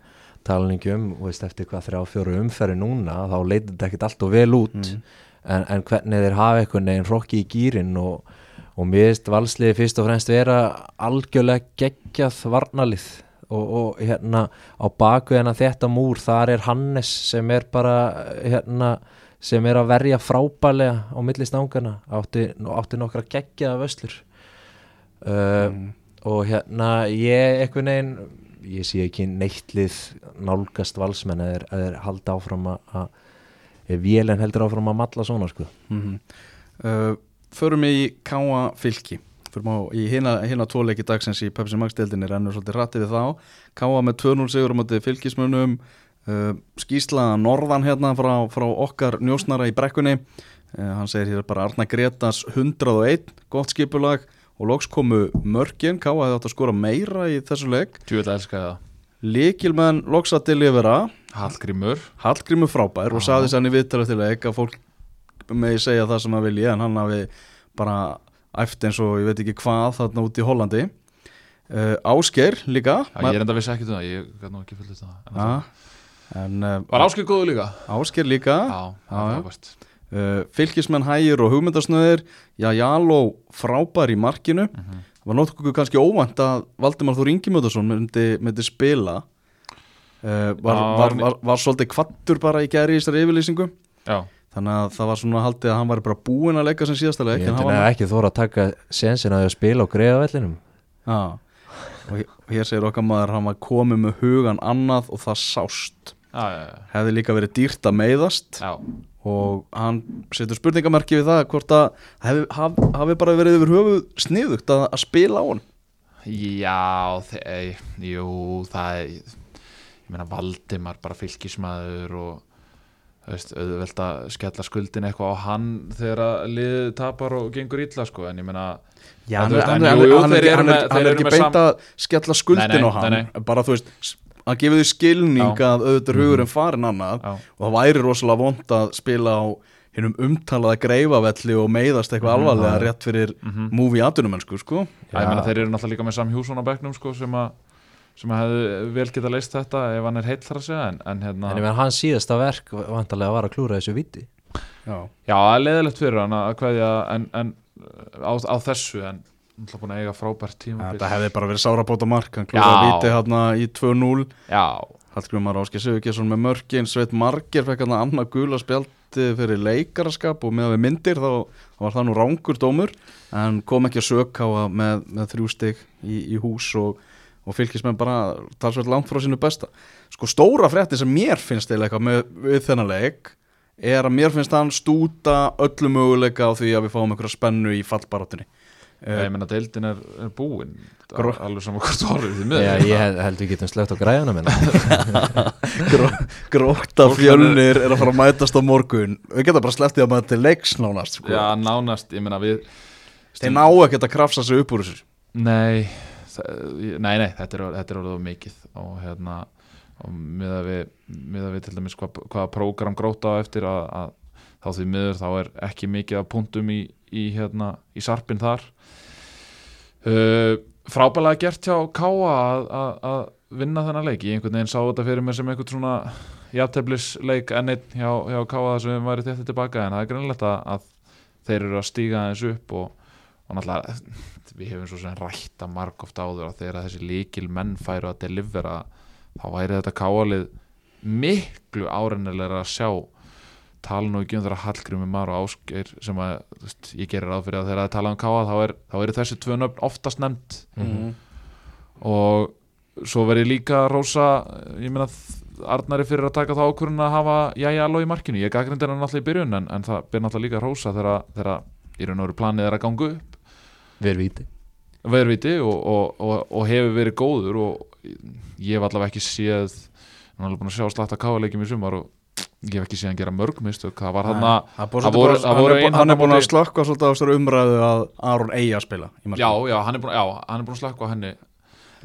Speaker 3: talaningi um, veist, eftir hvað þrjá fjóru umferði núna, þá leitir þetta ekkert allt og vel út.
Speaker 1: Mm.
Speaker 3: en, en hvernig þeir hafa einhvern veginn hrokki í gýrin og, og mér veist valsliði fyrst og fremst vera algjörlega geggjað varnalið og, og hérna á baku hérna þetta múr, þar er Hannes sem er bara hérna sem er að verja frábælega á milli stangana, átti, átti nokkra geggjaða vöslur uh,
Speaker 1: Mm.
Speaker 3: og hérna ég einhvern veginn ég sé ekki neittlið nálgast valsmenn að þeir halda áfram að- vélinn heldur áfram að matla svona sko.
Speaker 1: Mm uh, förum í Káa fylki förum á í hina, hina tóleiki dagsins í Pepsi Max deildinni rennur svolítið rætti við þá. Káa með 2-0 sigur á móti fylkismunum uh, skýsla norðan hérna frá, frá okkar njósnara í brekkunni. Uh, hann segir hér bara Arna Gretas 101, gott skipulag. Og loks komu mörgin Káa hefði átt að skora meira í þessu leik.
Speaker 2: Tjúvel elska það.
Speaker 1: Líkilmenn loks að delivera
Speaker 2: Hallgrímur.
Speaker 1: Hallgrímur frábær og
Speaker 2: Já.
Speaker 1: saði sann í viðtala til leik að fólk megi segja það sem að vilja en hann hafi bara æft eins og ég veit ekki hvað þarna út í Hollandi. Uh, Ásker líka.
Speaker 2: Já, ég er enda vissi ekki um það, ég gæti nú ekki fullist það. En,
Speaker 1: Ja, en uh,
Speaker 2: Var Áskil góðu líka?
Speaker 1: Ásker líka.
Speaker 2: Já,
Speaker 1: uh, fylgismenn hægir og hugmyndasnöðir já, Jaló frábær í markinu.
Speaker 2: Mhm.
Speaker 1: það var nokkuð kannski óvænt að Valdimar Þór Ingimjóðarsson myndi, myndi spila. Var, var, var, var svolítið kvattur bara í gæri í þessari yfirlýsingu.
Speaker 2: Já,
Speaker 1: þannig að það var svona haldið að hann var bara búinn að leika sem síðasta leik
Speaker 3: ég
Speaker 1: en hann
Speaker 3: myndi
Speaker 1: var-
Speaker 3: nefnilega ekki þóra að taka sensin að að spila á greiðavellinum
Speaker 1: Já, og hér- og hér segir okkar maður hann var komið með hugan annað og það sást.
Speaker 2: Já, já, já,
Speaker 1: hefði líka verið dýrt að meiðast.
Speaker 2: Já.
Speaker 1: og hann setur spurningamerki við það hvort að hafi, haf, hafi bara verið yfir höfu sniðugt að, að spila á hann
Speaker 2: Já, þe- jú, það er ég meina Valdimar bara fylgismæður og auðvelt að skella skuldin eitthvað á hann þegar að liðið tapar og gengur illa sko, en ég meina
Speaker 1: Já,
Speaker 2: En
Speaker 1: hann,
Speaker 2: en jú, jú,
Speaker 1: hann,
Speaker 2: eru
Speaker 1: hann, hann er ekki beint að skella skuldin
Speaker 2: Nei, nei,
Speaker 1: á hann
Speaker 2: nei,
Speaker 1: bara þú veist að gefa því skilning
Speaker 2: Já.
Speaker 1: að auðvitað er hugurinn farin annað
Speaker 2: Já,
Speaker 1: og það væri rosalega vond að spila á hinnum umtalaða greifavelli og meiðast eitthvað
Speaker 2: Mhm.
Speaker 1: alvarlega rétt fyrir
Speaker 2: Mhm.
Speaker 1: movie atunumennsku sko
Speaker 2: Já, ég meina þeir eru náttúrulega líka með Sam Hjússon á bekknum sko, sem að sem að hefði vel geta leist þetta ef hann er heill þar að segja en, en hérna,
Speaker 3: en ég meina hans síðasta verk vantarlega var að klúra þessu viti.
Speaker 1: Já,
Speaker 2: já, það er leðilegt fyrir hann að en á, á þessu en náttúrulega búin að eiga frábært tíma
Speaker 1: þetta hefði bara verið sárabóta mark hann klúraði viti hérna í 2-0
Speaker 2: Já,
Speaker 1: Hallgrímar Áskei Sigurgesson með mörkin Sveit Marger fekk hann annað gula spjaldi fyrir leikaraskap og með við myndir þá, þá var það nú rángur dómur en kom ekki að að með, með þrjú stig í, í hús og, og fylgismenn bara talsveit langt frá sínu besta. Sko stóra frétti sem mér finnst eða eitthvað með við þennan leik er að mér finnst hann stúta öllu möguleika á því að við fáum einhverja spennu í fallbarátunni
Speaker 2: ég meina deildin er, er búin.
Speaker 1: Gró-
Speaker 2: alveg saman hvort horfir því
Speaker 3: Já,
Speaker 2: miður
Speaker 3: ég held, held við getum slögt á græðuna minna.
Speaker 1: Gró, gróta fjölnir er að fara að mætast á morgun. Við getum bara slepptið að mæta til leiks nánast sko.
Speaker 2: Já, nánast, ég meina við
Speaker 1: þeir ná ekkert að krafsa sig upp úr þessu.
Speaker 2: Nei, nei, nei, þetta er, þetta er orðið mikið og hérna og miða við, miða við til dæmis hvað, hvaða prógram gróta á eftir að, að þá því miður þá er ekki mikið af punktum í, í hérna í sarpin þar. Uh, frábælega gert hjá Káa að, að, að vinna þennan leik. Ég einhvern veginn sá þetta fyrir mér sem einhvern svona jafnteflisleik enn einn hjá, hjá Káa sem við væri þetta tilbaka en það er greinlegt að, að þeir eru að stíga aðeins upp og, og náttúrulega við hefum svo sem rætta margóft áður að þegar þessi líkil menn færu að delivera þá væri þetta káalið miklu árennilega að sjá. Tala nú ekki um þeirra Hallgrími Mar og Ásgeir sem að veist, ég gerir ráð fyrir að þegar það tala um káa þá er, þá er þessi tvö nöfn oftast nefnd.
Speaker 1: Mhm.
Speaker 2: og svo verði líka Rósa, ég meina Arnari fyrir að taka þá ákvörðun að hafa jæja alveg í markinu, ég gaggrind er hann alltaf í byrjun en, en það ber náttúrulega líka Rósa þegar, í raun og veru planið er að ganga upp
Speaker 3: Viti
Speaker 2: verðviti og, og, og, og hefur verið góður og ég hef allavega ekki séð hann er alveg búin að sjá slatta káleikjum í sumar og ég hef ekki séð hann gera mörg mistök. Það var hann að,
Speaker 1: er hann er er búin að slökka svolítið á þessari umræðu að Aron eigi að spila í
Speaker 2: já, já, hann er búin, já, hann er búin að slakka á henni.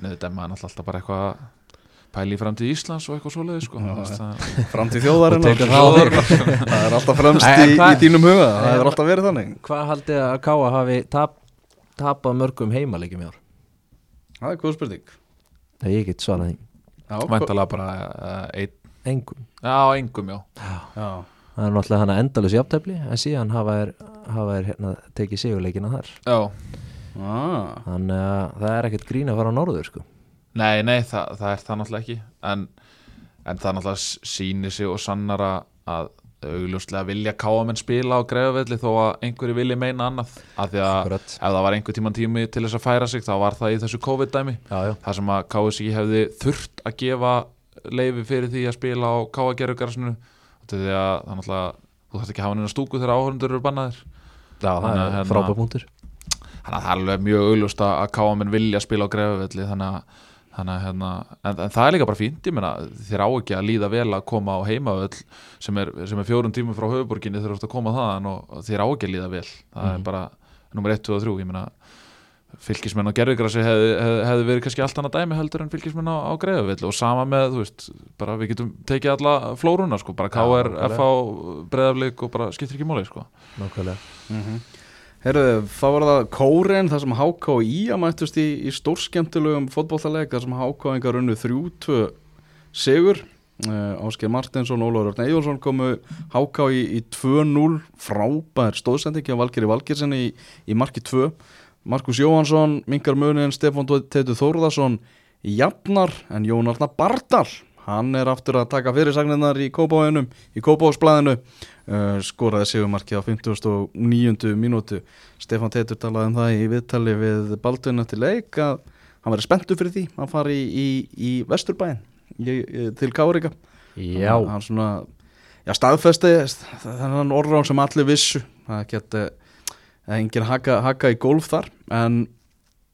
Speaker 2: Neður demma hann alltaf bara eitthvað að í framtíð Íslands og eitthvað svoleiði sko.
Speaker 1: Framtíð þjóðarinnar.
Speaker 3: Og tekur það
Speaker 1: er alltaf fremst í,
Speaker 3: hvað-
Speaker 1: í þínum huga. Það hefur alltaf verið þannig.
Speaker 3: Hvað haldið að Káa hafi tap, tapað mörgum heimaleikjum í ár?
Speaker 1: það er góð spurning.
Speaker 3: Það svarað því.
Speaker 1: Já,
Speaker 2: Væntalega bara uh, einn.
Speaker 3: Engum.
Speaker 2: Já, engum, já.
Speaker 1: Já,
Speaker 3: það er náttúrulega hann endalus jafntefli en síðan hafa er, hafa er hérna, tekið sigurleikina þar.
Speaker 2: Já,
Speaker 1: ah,
Speaker 3: þannig að það er ekkert grín að fara á norður sko.
Speaker 2: nei, nei, það, það er það náttúrulega ekki. En, en það náttúrulega sýnir sig og sannara að augljóslega vilja káamenn spila á greiðavelli þó að einhverju vilja meina annað. Af því að ef það var einhver tíman tími til þess að færa sig þá var það í þessu COVID-dæmi. Það sem að KSI hefði þurft að gefa leifi fyrir því að spila á KG-gerðugarsinu því að er þú þarft ekki að hafa neina stúku þegar áhörundur eru bannaðir.
Speaker 3: Já það
Speaker 2: Þannig að
Speaker 3: er
Speaker 2: hérna-
Speaker 3: frábæð punktur.
Speaker 2: þannig að það er alveg mjög augljóst að KM vilja spila á greifavelli þannig að, þannig að hérna, en, en það er líka bara fínt ég meina þér á ekki að líða vel að koma á heimavöll sem er, sem er fjórum tímum frá höfuborginni þegar þú ert að koma þaðan og þér á ekki að líða vel. Það er bara nummer 1, 2 og 3 ég meina fylgismenn á gerðugrassi hefði, hefði, hefði verið kannski allt annað dæmi heldur en fylgismenn á, á greiðavill og sama með, þú veist, bara við getum tekið alla flóruna, sko, bara KR. FH, breiðaflik og bara skiptir ekki máli, sko.
Speaker 3: Nákvæmlega
Speaker 1: Herðu, þá var það Kóren, það sem HK og Ía mættust í, í stórskemmtilegum fótbollaleik, það sem HK engar unnu 3-2 sigur. Uh, Ásker Martinsson og Ólafur Örn Eyjólfsson komu HK í, í 2-0 frábær stóðsendingi á Valgeri Valgersen í, í marki 2 Markus Jóhansson, Mingar Munin, Stefán Teitur Þórðarsson jafnar en Jón Arnar Bardal hann er aftur að taka fyrirsagninnar í Kópáinum, í Kópáhúsblæðinu uh, skoraði sigumarki á 59. mínútu. Stefán Teitur talaði um það í viðtali við Baldvin eftir leik að hann verið spenntu fyrir því að fara í, í, í Vesturbæin í, til Kárika
Speaker 3: já,
Speaker 1: hann, hann svona já, staðfesti þennan orðrán sem allir vissu. Það geti engin haka, haka í golf þar en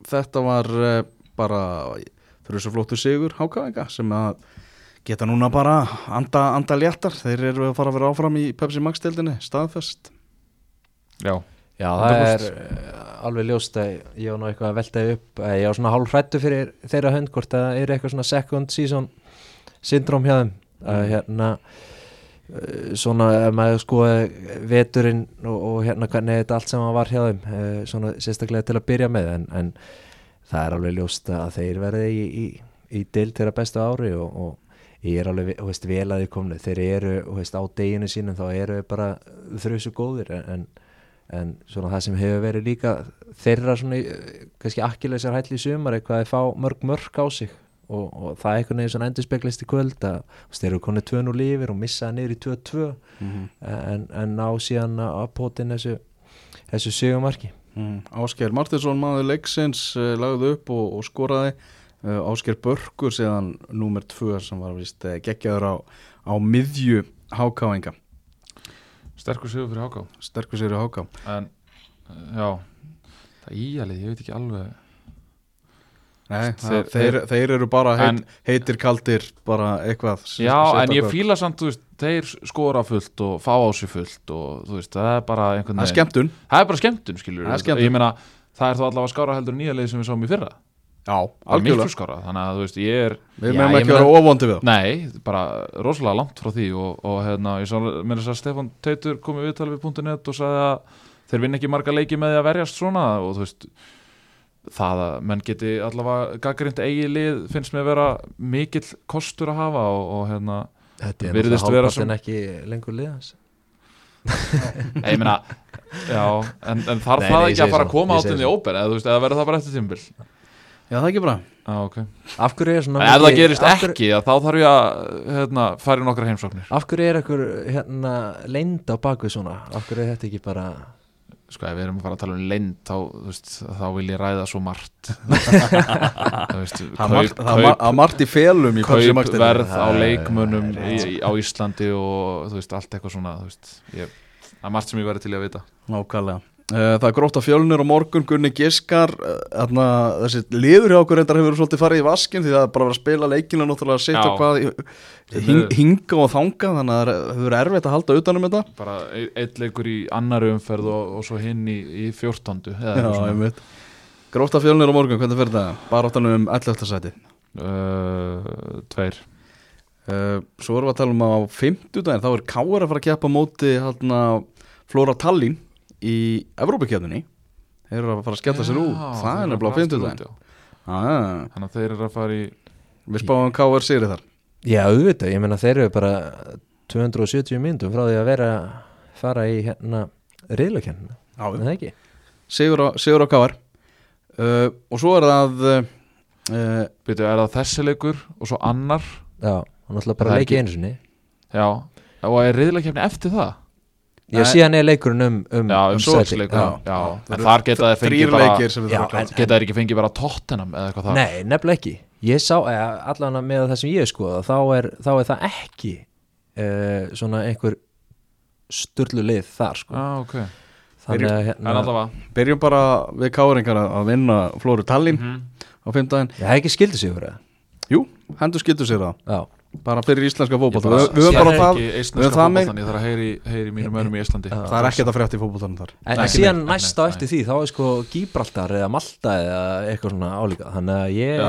Speaker 1: þetta var uh, bara fyrir þessu flóttu sigur hákaðinga sem að geta núna bara anda, anda léttar. Þeir eru að fara að vera áfram í Pepsi Max deildinni staðfest.
Speaker 2: Já,
Speaker 3: já það er uh, alveg ljóst að ég var nú eitthvað að velta upp að ég var svona hálf hrættu fyrir þeirra hönd hvort að það er eitthvað svona second season syndrom hjá þeim. Að hérna uh, svona ef maður sko veturinn og, og hérna hvernig þetta allt saman var hjá þeim svona sérstaklega til að byrja með en, en það er alveg ljóst að þeir verði í, í, í dild þeirra bestu ári og, og ég er alveg, þú veist, vel að þið komnu. Þeir eru, þú veist, á deginu sínum þá eru þeir bara þrjusu góðir en, en, svona það sem hefur verið líka þeirra svona, eh, kannski akkilegsar hæll í sumar eitthvað að fá mörg mörg á sig og, og það er einhvern veginn svona endur speglist í kvöld að þeir eru konið 2-0 lífir og missaði niður í 2-2
Speaker 1: mm
Speaker 3: en, en ná síðan að potin þessu, þessu sigumarki
Speaker 1: Mm. Ásker Martinsson maður leiksins uh, lagði upp og, og skoraði Ásker Börkur síðan númer 2 sem var vist uh, geggjaður á, á miðju hákáinga.
Speaker 2: Sterkur sigur fyrir HK
Speaker 1: sterkur sér í háká.
Speaker 2: En, uh, já Það er íalið, ég veit ekki alveg.
Speaker 1: Nei,
Speaker 2: Þeir-
Speaker 1: þeir, þeir, eru bara heit,
Speaker 2: En-
Speaker 1: heitir kaldir bara eitthvað
Speaker 2: Já, en ég fíla samt, þú veist, þeir skora fullt og fá á sig fullt og þú veist, það er bara einhvern
Speaker 1: Það er skemmtun.
Speaker 2: Það er bara skemmtun, skilur
Speaker 1: Það er skemmtun.
Speaker 2: Ég meina, það er þá allavega skára heldur nýja leið sem við sáum í fyrra
Speaker 1: Já, algjörlega.
Speaker 2: þannig að þú veist, ég er
Speaker 1: Við meðum ekki
Speaker 3: meina-
Speaker 1: vera óvondi við það.
Speaker 2: Nei, bara rosalega langt frá því og, og hérna, ég sá með þess að Stefán Teitur kom í viðtal við .net og sagði að þeir vinna ekki marga leiki með því að verjast svona og þú veist það að menn geti allavega gaggrind eigi lið finnst mér vera mikill kostur að hafa og, og hérna
Speaker 3: Þetta er
Speaker 2: Virðist
Speaker 3: náttúrulega
Speaker 2: vera
Speaker 3: hálfpartinn ekki lengur liðans
Speaker 2: ég meina, já en, en þarf
Speaker 3: Nei,
Speaker 2: það
Speaker 3: nei,
Speaker 2: ekki að fara að koma
Speaker 3: ég
Speaker 2: át
Speaker 3: segi
Speaker 2: inn í
Speaker 3: svo.
Speaker 2: óper eða þú veist, eða verður það bara eftir tímbil
Speaker 1: Já, það er ekki bara.
Speaker 2: Já, ok.
Speaker 3: Af hverju er svona
Speaker 2: En ef það gerist
Speaker 3: af hverju-
Speaker 2: ekki, að þá þarf ég að hérna, fara í nokkra heimsóknir.
Speaker 3: Af hverju er ekkur hérna leynd á bakvið svona? Af hverju er þetta ekki bara
Speaker 2: Sko, ef við erum að fara að tala um leynd þá, veist, þá vil ég ræða svo margt.
Speaker 1: Er margt- í felum í
Speaker 2: kaupverð á
Speaker 3: er- það er
Speaker 2: í, á Íslandi og veist, allt eitthvað svona veist, ég, það er margt sem ég verði til að vita.
Speaker 1: Nákvæmlega Það er grótt á fjölnir og morgun Gunni Giskar eh, þarna, þessi liður hjá okkur reyndar hefur svolítið farið í vaskin því það er bara að spila leikinu náttúrulega að setja
Speaker 2: Já.
Speaker 1: hvað hing, hinga og þanga þannig að það hefur erfitt að halda utanum þetta
Speaker 2: bara e- einn leikur í annari umferð og, og svo hinn í, eða
Speaker 1: Já, einmitt Grótt á fjölnir og morgun, hvernig fyrir það? Bara áttanum um 11. sæti
Speaker 2: uh, tveir
Speaker 1: uh, Svo erum við að tala um á 50 daginn þá er Káar að fara að keppa á móti haldna, Flóra Tallinn í Evrópakefninni Þeir eru að fara að skella sér út. Það er nefnilega á
Speaker 2: fara
Speaker 1: 50
Speaker 2: aftur
Speaker 1: daginn ah,
Speaker 2: þannig að þeir eru að fara í
Speaker 1: Við spáum K.R. Sigri þar.
Speaker 3: Já, auðvitað, ég meina þeir eru bara 270 myndum frá því að vera fara í hérna reyðlakennina,
Speaker 1: Já,
Speaker 3: er það ekki?
Speaker 1: Sigur á, Sigur á K.R. Uh, og svo er það uh, uh,
Speaker 2: Byrju, er það þessi leikur og svo annar?
Speaker 3: Já, hann ætla bara að leiki
Speaker 2: ekki-
Speaker 3: einu sinni.
Speaker 2: Já, og er riðlakefni eftir það?
Speaker 3: Já, síðan er leikurinn um, um,
Speaker 2: Já, um
Speaker 3: sæti.
Speaker 2: Já,
Speaker 3: Já.
Speaker 2: já. en þar geta þeir
Speaker 3: Já,
Speaker 2: ekki fengið bara tóttenam eða eitthvað þar?
Speaker 3: Nei, nefnilega ekki. Ég sá, eða, allan með það sem ég skoða þá er, þá er það ekki uh, svona einhver sturlu lið þar sko.
Speaker 2: Já, ok.
Speaker 3: Þannig að hérna
Speaker 1: Byrjum bara við K.R.ingar að vinna Flóru Tallinn
Speaker 2: Mhm.
Speaker 1: á fimmdæðin
Speaker 3: Ég hef ekki skildi sig fyrir
Speaker 1: Jú, hendur skildu sér það
Speaker 3: það
Speaker 1: bara fyrir íslenska
Speaker 2: Ég bara
Speaker 1: Við höfum bara það það
Speaker 2: ég þarf að heyri, heyri mínum önum í Íslandi.
Speaker 1: Það er ekkert að frétta í fótboltanum þar.
Speaker 3: En, síðan
Speaker 2: nei, nei,
Speaker 3: næst á
Speaker 2: nei.
Speaker 3: eftir því þá er sko Gíbraltar eða Malta eða eitthvað svona álíka. Þannig að ég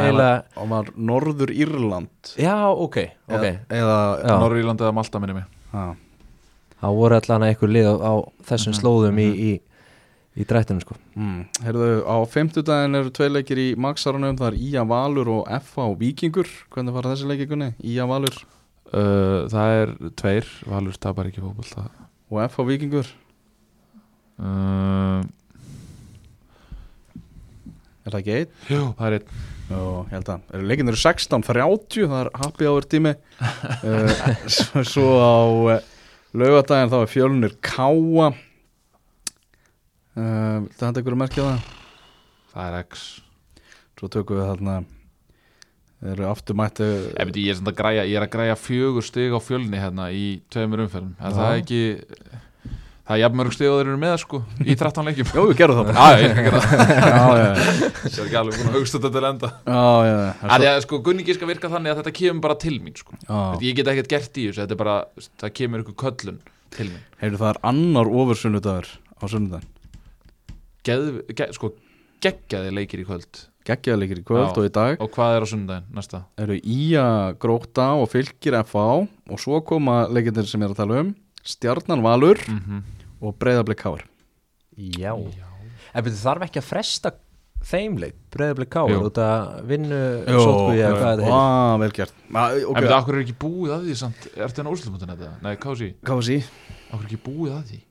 Speaker 1: og var Norður Írland.
Speaker 3: Já, ok, ok.
Speaker 1: eða, eða
Speaker 3: Já.
Speaker 2: Norrírland eða Malta minni mig.
Speaker 1: Já,
Speaker 3: þá voru allan einhver lið á, á þessum
Speaker 2: Mhm,
Speaker 3: slóðum í, í, drættinu sko.
Speaker 1: mm, Heyrðu, á fimmtudaginn eru tvei leikir í Maxarunum, það er Ía Valur og FA og Víkingur, hvernig fara þessi leikir kunni? Ía Valur?
Speaker 2: Uh, Það er tveir, Valur tapar ekki fótbolta.
Speaker 1: Og FA og Víkingur?
Speaker 2: Uh,
Speaker 1: er það ekki einn?
Speaker 2: Jú, það er einn.
Speaker 1: Jó, ég held að, leikin eru 16.30 það er happy hour tími. Uh, svo, á uh, laugadaginn þá er fjölunir Káa uh, Það hætti ykkur að merkja það?
Speaker 2: Það er X.
Speaker 1: Svo tökum við þarna Þeir eru aftur mættu
Speaker 2: Ég, ég, er að græja, ég er að græja fjögur stig á fjölni hérna í tveimur umferðum. En það er ekki það er jafn mörg stig og þeir eru með sko í 13 leikjum.
Speaker 1: Jó, við gerum það bara.
Speaker 2: Já, ég er að
Speaker 1: Já, já, já,
Speaker 2: Það er ekki alveg búin að hugsta þetta til enda.
Speaker 1: Já, já.
Speaker 2: Það er sko, Gunni skal virka þannig að þetta kemur bara til mín sko.
Speaker 1: já.
Speaker 2: Ég get ekkert gert í þessu, þetta er bara það kemur ykkur köllun til mín.
Speaker 1: Heyrðu, það er annar ofursunnudagur á sunnudaginn
Speaker 2: Geð, ge, sko, geggjaði leikir í kvöld
Speaker 1: Geggjaðleikir í kvöld
Speaker 2: Já.
Speaker 1: og í dag
Speaker 2: og hvað er á sundaginn næsta?
Speaker 1: eru Ía Gróta og Fylgir FA og svo koma leikindir sem ég er að tala um Stjarnan Valur
Speaker 2: Mm
Speaker 1: og Breiðablik Káar
Speaker 3: Já. En betur þarf ekki að fresta þeim leik, breyðablik káur
Speaker 2: Jú.
Speaker 3: út að vinnu sótku ég hvað þetta heitir
Speaker 1: Á, vel gert
Speaker 2: En
Speaker 1: okay.
Speaker 2: veit, akkur er ekki búið að því samt Ertu enn úrslutumundin þetta? Nei, Kási,
Speaker 1: Kási
Speaker 2: akkur er ekki búið að því?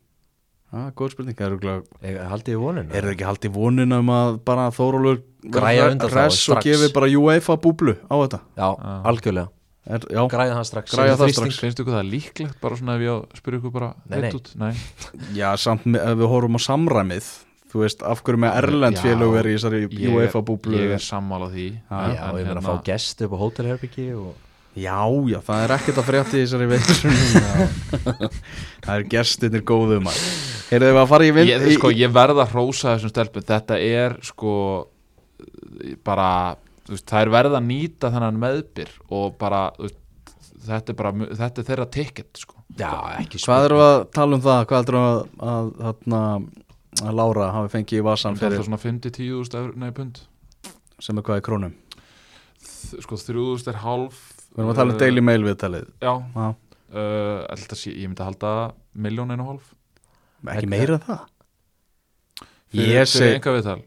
Speaker 1: Ah, Góð spurning Er það ekki haldið vonin um að bara Þórólur
Speaker 3: Græja undan þá
Speaker 1: res og gefi bara UEFA búblu á þetta
Speaker 3: Já,
Speaker 2: Já.
Speaker 3: algjörlega
Speaker 1: er, Já,
Speaker 3: Græða það strax
Speaker 1: Græja það strax.
Speaker 2: Finnst ykkur það líklegt bara svona ef ég spyrja ykkur bara
Speaker 3: Nei, nei.
Speaker 2: eitt út? Nei.
Speaker 1: já samt með, ef við horfum á samræmið Þú veist, af hverju með Erlend félög verið í þessari UEFA búblu
Speaker 2: Ég er sammála því
Speaker 1: Já,
Speaker 2: en-
Speaker 3: Já,
Speaker 2: en
Speaker 3: ég
Speaker 2: hérna-
Speaker 3: að fá gest upp á hótelherbyggi og
Speaker 1: Já, já, það er ekkert að frétta í þessari veitur Það er gestinir góðum Heyrðu við að fara í vind
Speaker 2: ég, sko, ég verð að hrósa þessum stelpum. Þetta er sko bara, þú veist, það er verð að nýta þennan meðbyr og bara, veist, þetta er bara þetta er þeirra ticket, sko.
Speaker 3: Já, ekki
Speaker 1: Hvað erum við að tala um það? Hvað erum við að, að, að, að Lára hafi fengið í vasan
Speaker 2: Það er
Speaker 1: fyrir
Speaker 2: svona 50-10.000 eur, nei, pund.
Speaker 1: Sem er hvað í krónum?
Speaker 2: Sko, 3.000 er hálf
Speaker 1: Við erum að tala um Daily Mail viðtalið.
Speaker 2: Já,
Speaker 1: Já.
Speaker 2: uh, sé, ég myndi að halda miljón einu og hálf.
Speaker 1: Ekki meira en það?
Speaker 2: Fyrir,
Speaker 1: Ég
Speaker 2: fyrir enga viðtal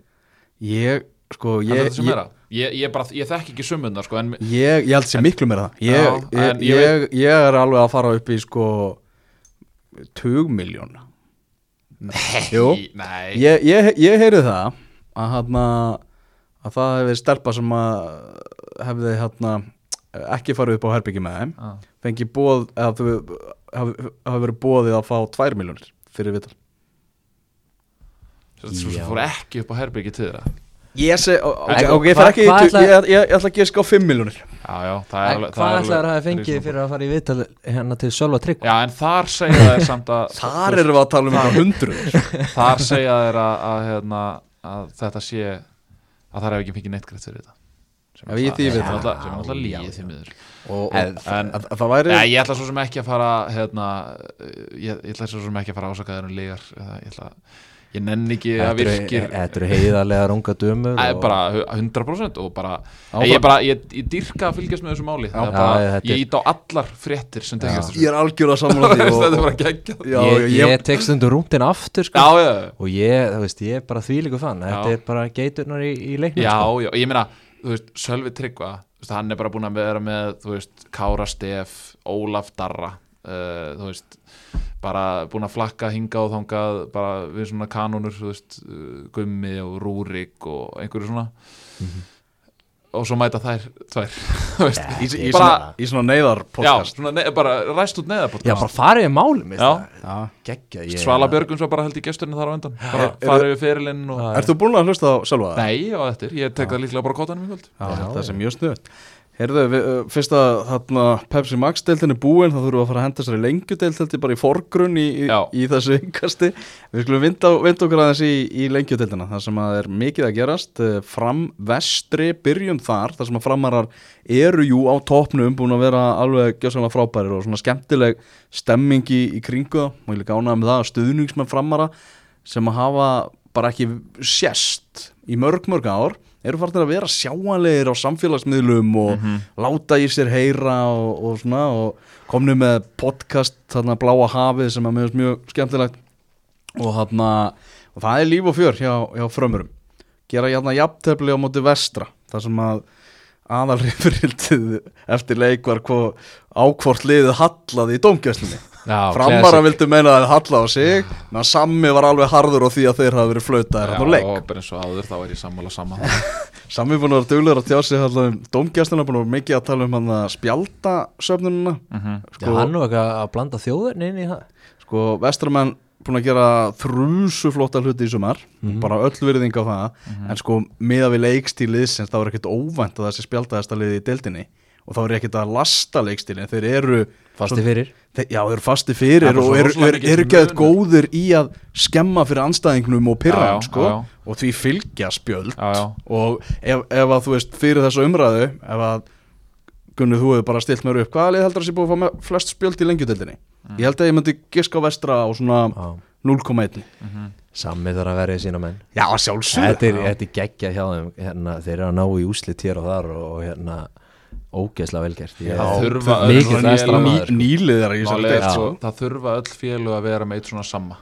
Speaker 1: Ég, sko,
Speaker 2: Ég,
Speaker 1: ég ég,
Speaker 2: Ég, ég, bara, ég þekk ekki summundar, sko,
Speaker 1: ég, ég held sér miklu meira. Það Ég, er alveg að fara upp í sko tugmiljón Jú.
Speaker 2: Nei,
Speaker 1: Ég, ég, ég heyri það að, hana, að það hefði stelpa sem að hefði hana, ekki farið upp á herbyggi með þeim.
Speaker 2: Ah.
Speaker 1: fengi bóð eða þú hafi, verið bóðið að fá 2 miljónir fyrir vital
Speaker 2: Svo
Speaker 3: Já.
Speaker 2: fór ekki upp á herbyggi til það
Speaker 1: Ég seg, ok,
Speaker 3: En
Speaker 1: ok, ég ekki
Speaker 3: ætla-
Speaker 1: ég, ég, ég ætla að gefa sko 5 miljónir
Speaker 2: það er
Speaker 3: Hvað
Speaker 2: það er
Speaker 3: ætlaður að hafa fengið fyrir að fara í viðtal hérna til Sölva Trygg
Speaker 2: Já, en þar segja þær samt að
Speaker 1: Þar erum við að tala um eitthvað hundruð.
Speaker 2: Þar segja þær að, að, hérna, að þetta sé að þær hefur ekki fengið neitt greitt fyrir þetta sem
Speaker 1: ég því við það.
Speaker 2: sem er líið
Speaker 3: já.
Speaker 2: því miður.
Speaker 1: Og, og,
Speaker 3: En-
Speaker 1: að, að, að það væri
Speaker 2: ég ætla svo sem ekki að fara hérna, ég, ég ætla svo sem ekki að fara ásaka þær um lígar eða ég ætla ég nenni ekki að virkir
Speaker 3: Þetta eru heiðarlegar unga dömur
Speaker 2: bara hu- 100% og bara ég, bara, ég, ég dyrka að fylgjast með þessu máli ég ít á allar fréttir sem tengjast
Speaker 1: Ég er algjörlega saman því
Speaker 2: þetta er
Speaker 1: og,
Speaker 2: bara geggjað.
Speaker 1: Já,
Speaker 3: Ég,
Speaker 1: ég,
Speaker 3: ég tek stundur rúndin aftur sko.
Speaker 2: já, já,
Speaker 3: og ég, þú veist, ég er bara þvílíku fann þetta er bara geiturnar í, í leiknum
Speaker 2: já,
Speaker 3: sko.
Speaker 2: já, ég meina þú veist, Sölvi Tryggva, veist, hann er bara búin að vera með þú veist, Kára Stef, Ólaf Darra uh, þú veist bara búin að flakka hinga og þangað bara við svona kanonur þú veist, uh, Gummi og Rúrik og einhverju svona og svo mæta þær tvær. Þú veist,
Speaker 1: í, í,
Speaker 2: Bara-
Speaker 1: svona, í svona neyðar
Speaker 2: já,
Speaker 1: podcast.
Speaker 2: svona, ne, bara ræst út neða
Speaker 3: Já, bara farið í málum
Speaker 2: Svala Björgun svo bara held í gesturinn þar á undan. Bara
Speaker 1: Er-
Speaker 2: farið við fyrirlinn.
Speaker 1: Ert þú búin að hlusta á sjálfa það?
Speaker 2: nei á eftir, ég tek það líklega bara á kottanum í kvöld.
Speaker 1: Já. er mjög snuðt Heyrðu, við, uh, fyrst að þarna, Pepsi Max deildin er búin þá þurfum við að fara að henda sér í lengjudeild held ég bara í forgrunn í, í, í þessu yngasti. Við skulum vinda, vinda okkur aðeins í, í lengjudeildina þar sem að er mikið að gerast Eh, fram vestri, byrjum þar þar sem að framarar eru jú á toppnum búin að vera alveg gjössanlega frábærir og svona skemmtileg stemming í, kringu það líka ánægða með það að stuðningsmenn framara sem að hafa bara ekki sérst í mörg mörg ár eru farin að vera sjáanlegir á samfélagsmiðlum og láta í sér heyra og, og svona og komnu með podcast þarna Bláa hafið sem er mjög, mjög skemmtilegt. Og þarna og það er líf og fjör hjá, hjá frömmurum. Gera hérna jafntefli á móti vestra þar sem að aðalrifrildið eftir leik var hvo, ákvort liðið hallaði í
Speaker 3: Já,
Speaker 1: framara vildu meina að það halla á sig meðan Sammi var alveg harður á því að þeir hafa verið flautaðir hann á leik
Speaker 2: og bara eins og áður þá er ég sammála sama.
Speaker 1: Sammi búin að vera duglegur að tjá sig um dómgjöslina, búin að vera mikið að tala um hann að spjalda söfnununa
Speaker 2: Mhm.
Speaker 3: Já, hann nú eitthvað að blanda þjóðurinn inn í það.
Speaker 1: Sko vestramenn búin að gera þrúsu flotta hluti í sumar bara öll virðing á það. En sko miða við leikstílið það var ekkert óvænt að það sé spjaldaðasta liði í deildinni og þá er ekkert að lasta leikstílin þeir eru
Speaker 3: Fasti fyrir?
Speaker 1: þeir, já, þeir eru fasti fyrir
Speaker 2: Það er bara
Speaker 1: og eru,
Speaker 2: mikill
Speaker 1: eru ekki
Speaker 2: munur.
Speaker 1: góðir í að skemma fyrir anstæðingnum og pyrra sko
Speaker 2: já, já.
Speaker 1: og því fylgja spjöld.
Speaker 2: Já, já,
Speaker 1: og ef, ef að þú veist fyrir þessu umræðu ef að Gunni þú hefur bara stilt mér upp hvaða lið heldur að sé búið að fá flest spjöld í lengjudeldinni ég held að ég myndi giska á vestra á svona
Speaker 3: Já.
Speaker 1: 0,1
Speaker 3: Sammi þarf að verja sína menn.
Speaker 1: Já sjálfsög
Speaker 3: Þetta er, þetta er geggja hjá þeim hérna, Þeir eru að ná í úslit hér og þar og hérna ógeðslega velgert
Speaker 2: Það
Speaker 1: það-
Speaker 3: maður, sko.
Speaker 1: nýliðar í
Speaker 2: er,
Speaker 1: deild
Speaker 2: sko,
Speaker 1: sko.
Speaker 2: það þurfa öll félög að vera með eitt svona samma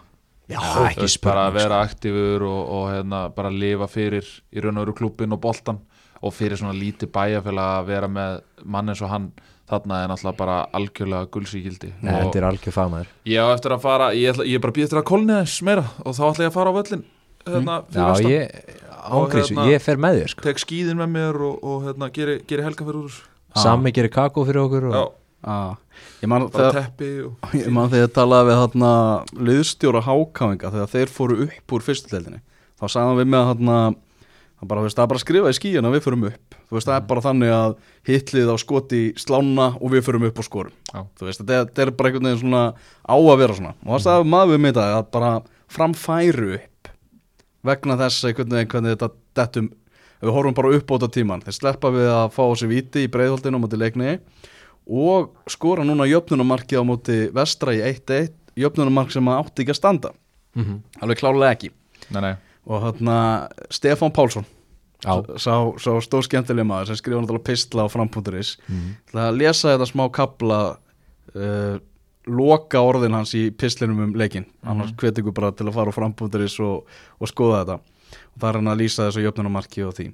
Speaker 3: Já, ekki
Speaker 2: bara að vera aktífur og, og hérna, bara lifa fyrir í raun og veru klúbbin og boltan og fyrir svona lítið bæjarfélag að vera með mann eins og hann þarna er náttúrulega bara algjörlega gulsíkildi
Speaker 3: Nei, Þetta er algjör fagmaður.
Speaker 2: ég á eftir að fara ég, ætla, ég er bara býð eftir að kolni þess meira og þá ætla ég að fara á völlin hérna, fyrir
Speaker 3: Já, ég, ángrísu,
Speaker 2: hérna-
Speaker 3: ég fer með þér sko.
Speaker 2: tek skíðin með mér og, og hérna, geri, geri helga fyrir úr
Speaker 3: Sammi gerir kakó fyrir okkur og...
Speaker 2: Já,
Speaker 1: Ah, ég man þegar
Speaker 2: teppi og
Speaker 1: ég man þegar ég talaði við þarna liðstjóra hákáinga þegar þeir fóru upp úr fyrstudeldinni þá sagði hann við að þú veist, það er bara að skrifa í skíin að við förum upp. Þú veist, það er bara þannig að hitlið á skoti slána og við förum upp og skorum.
Speaker 2: Já.
Speaker 1: þú veist, þetta er, bara einhvern veginn svona á að vera svona. Og það sagði maður við mig þetta að bara framfæru upp vegna þess einhvern veginn hvernig þetta dettum við horfum bara upp á þetta tíman þeir sleppa við að fá sig viti í breiðholtinu á móti leikni og skora núna jöfnunumarki á móti vestra í 1-1 jöfnunumark sem átti ekki að standa.
Speaker 3: Mhm.
Speaker 1: alveg klálega ekki.
Speaker 2: Nei, nei,
Speaker 1: og þarna Stefán Pálsson sá, sá stór skemmtileg maður sem skrifa náttúrulega pistla á fram.is
Speaker 3: Mhm.
Speaker 1: til að lesa þetta smá kabla uh, loka orðin hans í pistlinum um leikin annars hvet ykkur bara til að fara á fram.is og, og skoða þetta er hann að lýsa þessu jöfnunumarki og því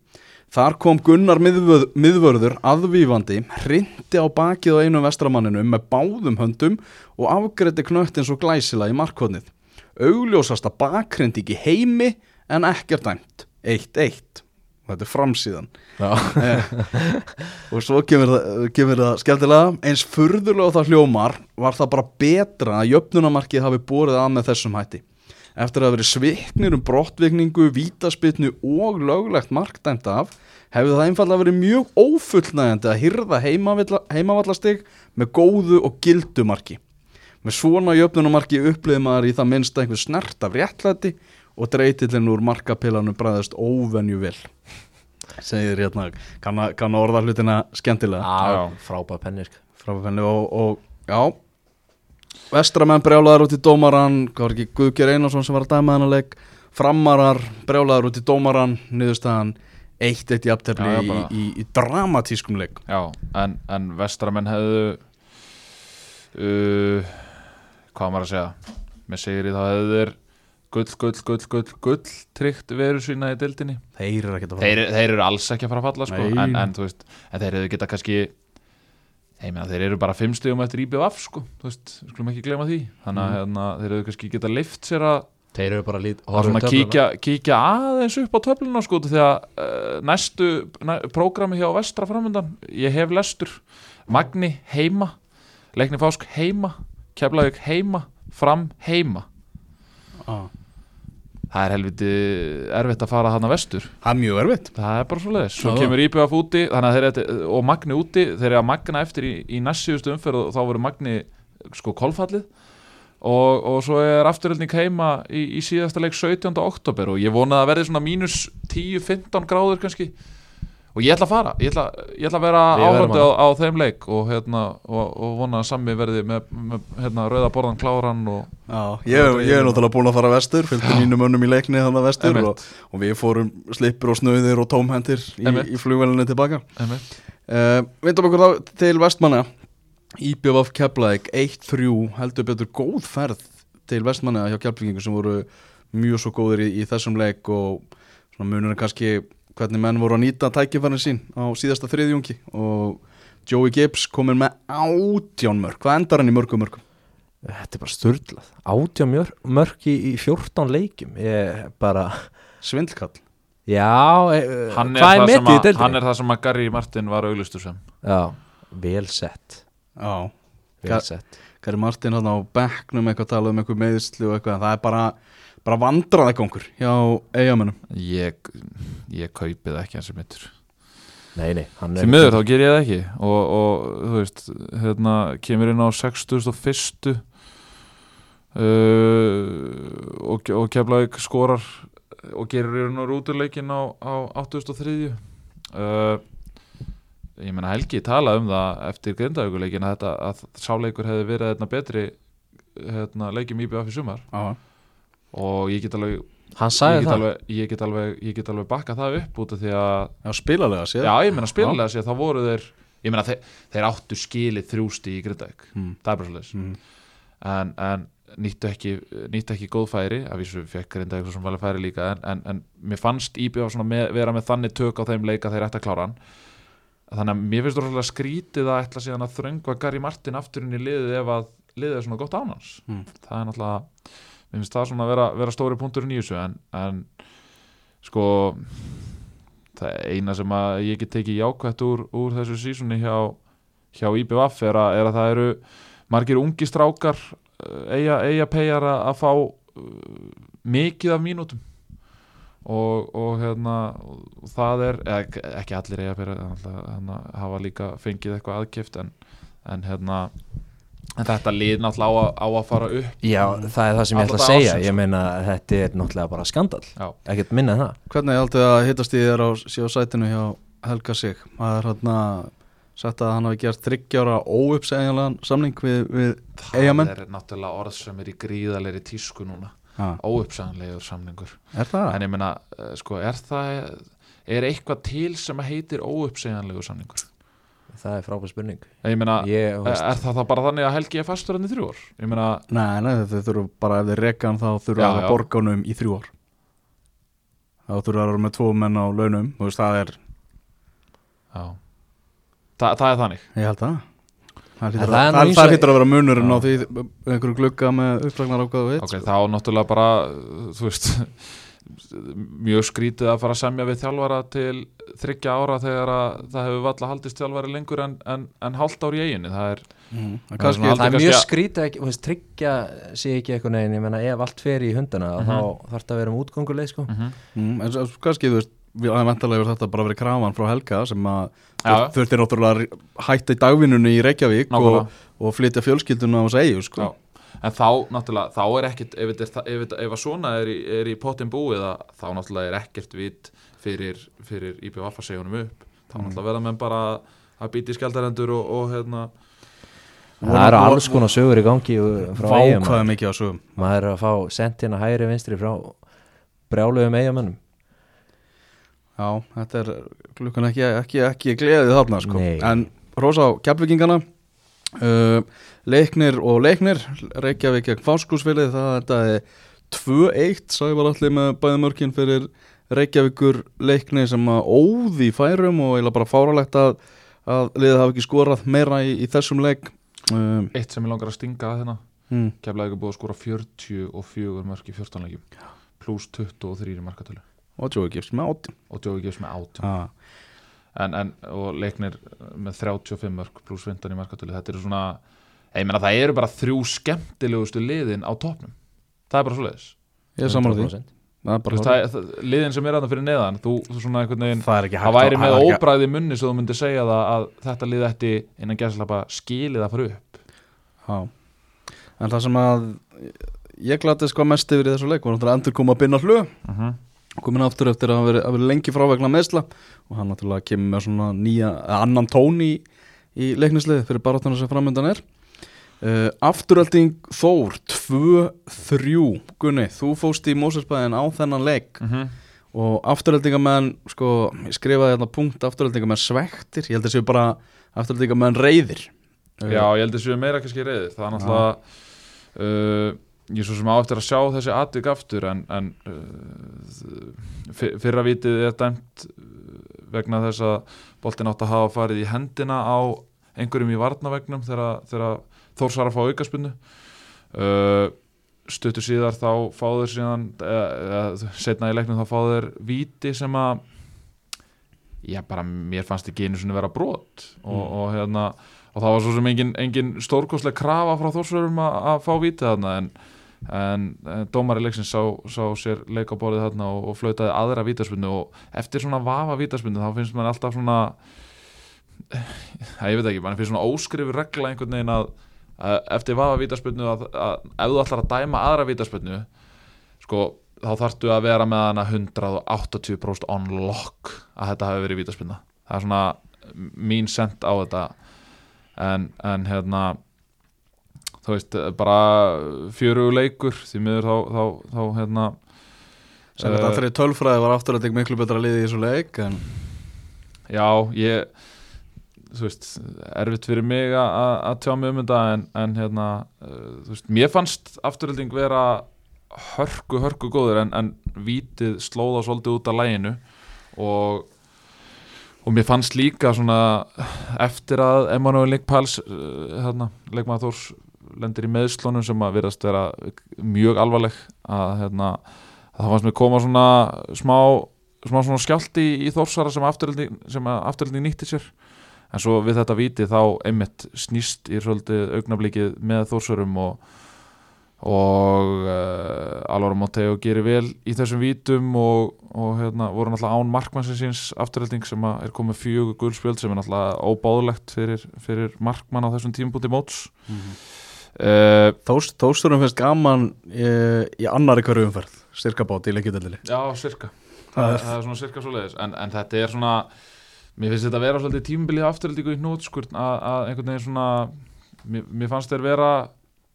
Speaker 1: Þar kom Gunnar miðvörð, miðvörður aðvífandi, hrindi á bakið á einum vestramanninum með báðum höndum og afgreiti knött eins og glæsila í markvotnið. Augljósasta bakhrindi ekki heimi en ekkert dæmt. 1-1. Og þetta er framsíðan. Eh, og svo kemur það, kemur það skemmtilega eins furðulega það hljómar var það bara betra að jöfnunamarkið hafi borið að með þessum hætti eftir að verið sviknir um brottvikningu, vítaspitnu og löglegt mark dæmt af hefði það einfallega verið mjög ófullnægjandi að hyrða heimavallarstig með góðu og gildu marki. Með svona jöfnunamarki upplifði maður í það minnst einhver snert af réttlæti og dreytillin úr markapilanum bræðist óvenju vel segir hérna kann að, kann orða hlutina skemmtilega.
Speaker 3: Já, frábæð pennir sko.
Speaker 1: fráfenni og, og já vestramenn brjálaðar út í dómaran hvað var ekki Guðger Einarsson sem var að dæma þennan leik. Framarar brjálaðar út í dómaran niðurstaðan eitt eitt í
Speaker 2: já,
Speaker 1: í,
Speaker 2: bara.
Speaker 1: í, í dramatískum leik.
Speaker 2: Já, en, en vestramenn hefðu uh, hvað maður að segja? Með sigri þá hefðu þeir gull, gull, gull, gull, gull tryggt veru sína í dildinni
Speaker 1: Þeir eru
Speaker 2: þeir, þeir eru alls ekki að fara að falla sko. En, en, veist, en þeir eru geta kannski meina, þeir eru bara fimm stigum eftir IBF sko. þú veist, við skulum ekki glema því þannig að
Speaker 1: Mm.
Speaker 2: hérna, þeir eru kannski geta leift sér að
Speaker 3: Þeir eru bara lít
Speaker 2: að kíkja, kíkja aðeins upp á töfluna sko, því að uh, næstu næ, prógrami hjá vestra framöndan ég hef lestur Magni heima, Leikni Fásk heima Keflavík heima fram heima
Speaker 1: Já.
Speaker 2: Það er helviti erfitt að fara þarna vestur.
Speaker 1: Það er mjög erfitt.
Speaker 2: Það er bara svo leiðis, svo kemur IBF úti þannig að þeir og Magni úti þeir eru að magna eftir í, í næstsíðustu umferð og þá voru Magni sko kolfallið. Og, og svo er afturöldning heima í, í síðasta leik 17. oktober og ég vonaði að verði svona mínus 10-15 gráður kannski og ég ætla að fara, ég ætla, ég ætla að vera áhörndi á, á þeim leik og, hérna, og, og vona að Sammi verði með, með hérna, rauða borðan kláran og
Speaker 1: Já, ég, ég er náttúrulega búin að fara vestur fylgdi mínum önnum í leikni þannig að vestur og, og við fórum slipur og snöðir og tómhendir í, í flugvelinni tilbaka. Uh, Vindum okkur þá til vestmanna Íbjöf Keflaðik 1-3 heldur betur góð ferð til vestmanna hjá Keflavíkingu sem voru mjög svo góðir í, í þessum leik og svona munur er kannski hvernig menn voru að nýta tækifærið sín á síðasta þriðjungi. Og Joey Gibbs kominn með átján mörg hvað endar hann í mörgum mörgum?
Speaker 3: Þetta er bara sturlað. Átjá mjör, mörk í, í 14 leikjum. Ég bara
Speaker 1: Svindlkall.
Speaker 3: Já, e,
Speaker 2: Hann, er
Speaker 3: hvað er
Speaker 2: að,
Speaker 3: deildinni?
Speaker 2: hann er það sem að Gary Martin var auglustur sem.
Speaker 3: Já, vel sett.
Speaker 1: Já.
Speaker 3: Vel
Speaker 1: Ga-
Speaker 3: sett.
Speaker 1: Gary Martin hann á bekknum eitthvað talað um eitthvað meðsli og eitthvað. Það er bara, bara vandraðakongur hjá eigamennum
Speaker 2: ég, ég kaupi það ekki hans sem mittur
Speaker 3: Nei, nei, hann er
Speaker 2: því miður þá ger ég það ekki og, og þú veist, hérna kemur inn á 61. Uh, og, og Keflavík skorar og gerir hérna rúturleikin á, á 83. Uh, ég meina Helgi talaði um það eftir grindavíkuleikin að, þetta, að sáleikur hefði verið hérna betri hérna, leikjum IBF í sumar
Speaker 1: Já,
Speaker 2: og ég get alveg
Speaker 3: Hann
Speaker 2: ég
Speaker 3: sagði
Speaker 2: get,
Speaker 3: það.
Speaker 2: alveg, ég, get alveg, ég get alveg bakka það upp út af því að
Speaker 1: já spilalega séð.
Speaker 2: Já, ég meina spilalega sér, þá voru þeir Ég meina þeir, þeir áttu skilið þrjústi í Grindavík,
Speaker 1: Mm.
Speaker 2: það er bara svolítið
Speaker 1: Mm.
Speaker 2: en, en nýttu ekki nýttu ekki góð færi, af því sem fekk Grindavík svo sem valið færi líka, en, en, en mér fannst Íbjöf svona með, vera með þannig tök á þeim leika þeir ætti að klára hann. Þannig að mér finnst það skrítið að ætla síðan að þröngva Gary Martin aftur inn í liðið ef að liðið er svona gott ánans
Speaker 1: Mm.
Speaker 2: það er náttúrulega mér finnst það svona að vera, vera stóri punkturinn í þessu en, en sko það eina sem að ég get tekið jákvætt úr, úr þessu sísunni hjá, hjá IBVF er, að- er að það eru margir ungi strákar uh, eiga, eiga peyjar að, að fá uh, mikið af mínútum. Og, og hérna og það er, ekki allir eiga peyjar hérna, hafa líka fengið eitthvað aðkift en, en hérna en þetta lið náttúrulega á á að fara upp
Speaker 3: Já, það er það sem ég ætla að segja.
Speaker 2: ársins,
Speaker 3: Ég meina, þetta er náttúrulega bara skandal
Speaker 2: Já.
Speaker 3: Ekkert minna en það.
Speaker 1: Hvernig haldið að hittast í þér á, á sætinu hjá Helga Sig? Það er hann að sagt að hann hafi gert þryggjára óuppsegjanlegan samning við, við Eyjamenn?
Speaker 2: það er náttúrulega orð sem er í gríðalegri tísku núna.
Speaker 1: Ha,
Speaker 2: óuppsæðanlegur samningur.
Speaker 1: Er það?
Speaker 2: en ég meina, eh, sko, er það er eitthvað til sem að heitir óuppsæðanlegur samningur
Speaker 3: Það er frábæð spurning.
Speaker 2: Ég meina,
Speaker 3: Ég, veist,
Speaker 2: er það þá bara þannig að Helgi er fastur hann í þrjú ár? Ég meina,
Speaker 1: Nei, nei, þau þurfu bara ef þeir reka hann þá þurfu að
Speaker 2: já.
Speaker 1: borga honum í þrjú ár. Þá þurfu að vera með tvo menn á launum Þú veist, það er,
Speaker 2: já. Þa, það er þannig.
Speaker 1: Ég held Það.
Speaker 3: En er
Speaker 1: að, það,
Speaker 3: eins
Speaker 1: það
Speaker 3: og-
Speaker 1: hlýtur að vera munurinn
Speaker 2: Já.
Speaker 1: á því einhverjum glugga með upplagnar ákvæðu hitt
Speaker 2: ok,
Speaker 1: sko.
Speaker 2: þá náttúrulega bara þú veist mjög skrítið að fara að semja við þjálfara til þryggja ára þegar að það hefur valla haldist þjálfari lengur en, en, en hálft ár í eiginu það er,
Speaker 1: mm.
Speaker 2: Það er
Speaker 3: það er mjög
Speaker 2: að-
Speaker 3: skrítið ekki, tryggja sig ekki eitthvað neginn, ég meina ef allt fer í hundana
Speaker 2: Mhm.
Speaker 3: þá þarf þetta að vera um útgönguleið sko.
Speaker 1: mm, en svo- kannski, þú veist við aðeins vantarlega hefur þetta bara verið krafan frá Helga sem að
Speaker 2: Já.
Speaker 1: þurfti náttúrulega að hætta í dagvinnunni í Reykjavík
Speaker 2: Nákvæmlega.
Speaker 1: og, og flytja fjölskylduna á segju sko.
Speaker 2: Já. En þá náttúrulega þá er ekkert, ef, er ef, ef að svona er í, er í pottin búið að, þá náttúrulega er ekkert vit fyrir, fyrir IPV Alfa segjunum upp. Þá náttúrulega verða menn bara að býti skjaldarendur og, og hérna
Speaker 3: það eru alls konar sögur í gangi uh, frá eigum
Speaker 1: Vákvæða mikið á sögum.
Speaker 3: Maður er að fá sent hérna hægri vinstri frá brjáluðum eigamönnum
Speaker 1: Já, þetta er klukkan ekki, ekki, ekki gleðið þarna sko.
Speaker 3: Nei.
Speaker 1: En rosa á kjapvikingana uh, Leiknir og leiknir Reykjavík gegn fáskúsfélið Það er 2-1 Sævar allir með bæði mörkin fyrir Reykjavíkur leikni sem að óði færum og eiginlega bara fáralegt að, að liðið hafi ekki skorað meira í, í þessum leik. Um,
Speaker 2: Eitt sem ég langar að stinga að hérna.
Speaker 1: Hmm.
Speaker 2: Keflavík er búið að skora 44 mörk í 14 leikjum. Pluss 23 í markatölu.
Speaker 1: Og Jói Gibbs með átti
Speaker 2: og Djói gefst með 18
Speaker 1: ah.
Speaker 2: en, en, og leiknir með 35 mörg pluss 15 í markatölu. Þetta eru svona, ég meina það eru bara þrjú skemmtilegustu liðin á topnum það er bara svoleiðis.
Speaker 1: Ég er saman á því
Speaker 3: 100%.
Speaker 1: það
Speaker 2: Þú
Speaker 1: bara
Speaker 2: veist, það, það, liðin sem er aðna fyrir neðan þú, þú svona einhvern veginn
Speaker 1: það
Speaker 2: það væri
Speaker 1: að-
Speaker 2: með óbræði munni svo þú myndir segja það að þetta lið ætti innan gæslapa skilið að fara upp.
Speaker 1: Já. En það sem að ég glatist hvað mest yfir í þessu leik var náttúrulega endur koma að binna hlu.
Speaker 2: Uh -huh.
Speaker 1: komin aftur eftir að hafa verið, hafa verið lengi frá vegna meðsla og hann náttúrulega kemur með svona nýja, eða annan tón í, í leiknisliði fyrir baráttuna sem framöndan er uh, Afturölding Þór 2-3 Gunni, þú fóst í Mósersbæðin á þennan leik.
Speaker 2: Uh -huh.
Speaker 1: og afturöldingamenn sko, ég skrifaði hérna punkt afturöldingamenn svektir, ég held að séu bara afturöldingamenn reyðir Uh,
Speaker 2: Já, ég held að séu meira kannski reyðir það er náttúrulega uh, ég er svo sem á eftir að sjá þessi atvik aftur en, en fyr- fyrra vitið er dæmt vegna þess að boltin átt að hafa farið í hendina á einhverjum í varnavegnum þegar, þegar Þórs var að fá aukaspunnu uh, stuttu síðar þá fáður síðan eða, eða, setna í leiknum þá fáður víti sem að já bara mér fannst ekki einu svona vera brot og,
Speaker 1: Mm.
Speaker 2: og hérna og það var svo sem engin, engin stórkostleg krafa frá þórsverðum að fá vítið þarna en, en, en dómari leiksins sá, sá sér leik á borðið þarna og, og flautaði aðra vítaspinnu og eftir svona vafa vítaspinnu þá finnst mann alltaf svona ég veit ekki, mann finnst svona óskrifur regla einhvern veginn að eftir vafa vítaspinnu að, að ef þú ætlar að dæma aðra vítaspinnu sko þá þarftu að vera með hana 180% on lock að þetta hafi verið vítaspinna það er svona mín sent á þetta. En, en hérna þú veist, bara fjörugu leikur því miður þá, þá, þá hérna
Speaker 1: sem þetta
Speaker 2: eh,
Speaker 1: allri tölfræði var afturölding miklu betra liði í þessu leik en
Speaker 2: Já, ég veist, erfitt fyrir mig að- tjá mig um þetta en, en hérna, uh, veist, mér fannst afturölding vera hörku, hörku góður en, en vítið slóða svolítið út af læginu og og mér fannst líka svona eftir að Emanuel Nickpals uh, hérna, leikmaður Þórs lendir í meðslunum sem að virðast vera mjög alvarleg að hérna, það fannst mér koma svona smá smá svona skjálti í, í Þórsara sem afturölding nýtti sér en svo við þetta víti þá einmitt snýst í svolítið augnablíkið með Þórsarum og og uh, Alvaro Monteo gerir vel í þessum vítum og, og hérna, voru náttúrulega án markmannsins afturölding sem að er komið fjögur gulspjöld sem er náttúrulega óbáðlegt fyrir, fyrir markmann á þessum tímabúti móts. Uh,
Speaker 1: Þós, Þósturum finnst gaman í, í annari hverju umferð styrkabátt í leikjudöldinni
Speaker 2: Já, cirka
Speaker 1: Það er-
Speaker 2: það er svona cirka svo leiðis en, en þetta er svona mér finnst þetta að vera svolítið tímabilið afturöldingu í hnútskurn að, að einhvern veginn svona mér, mér fannst þeir vera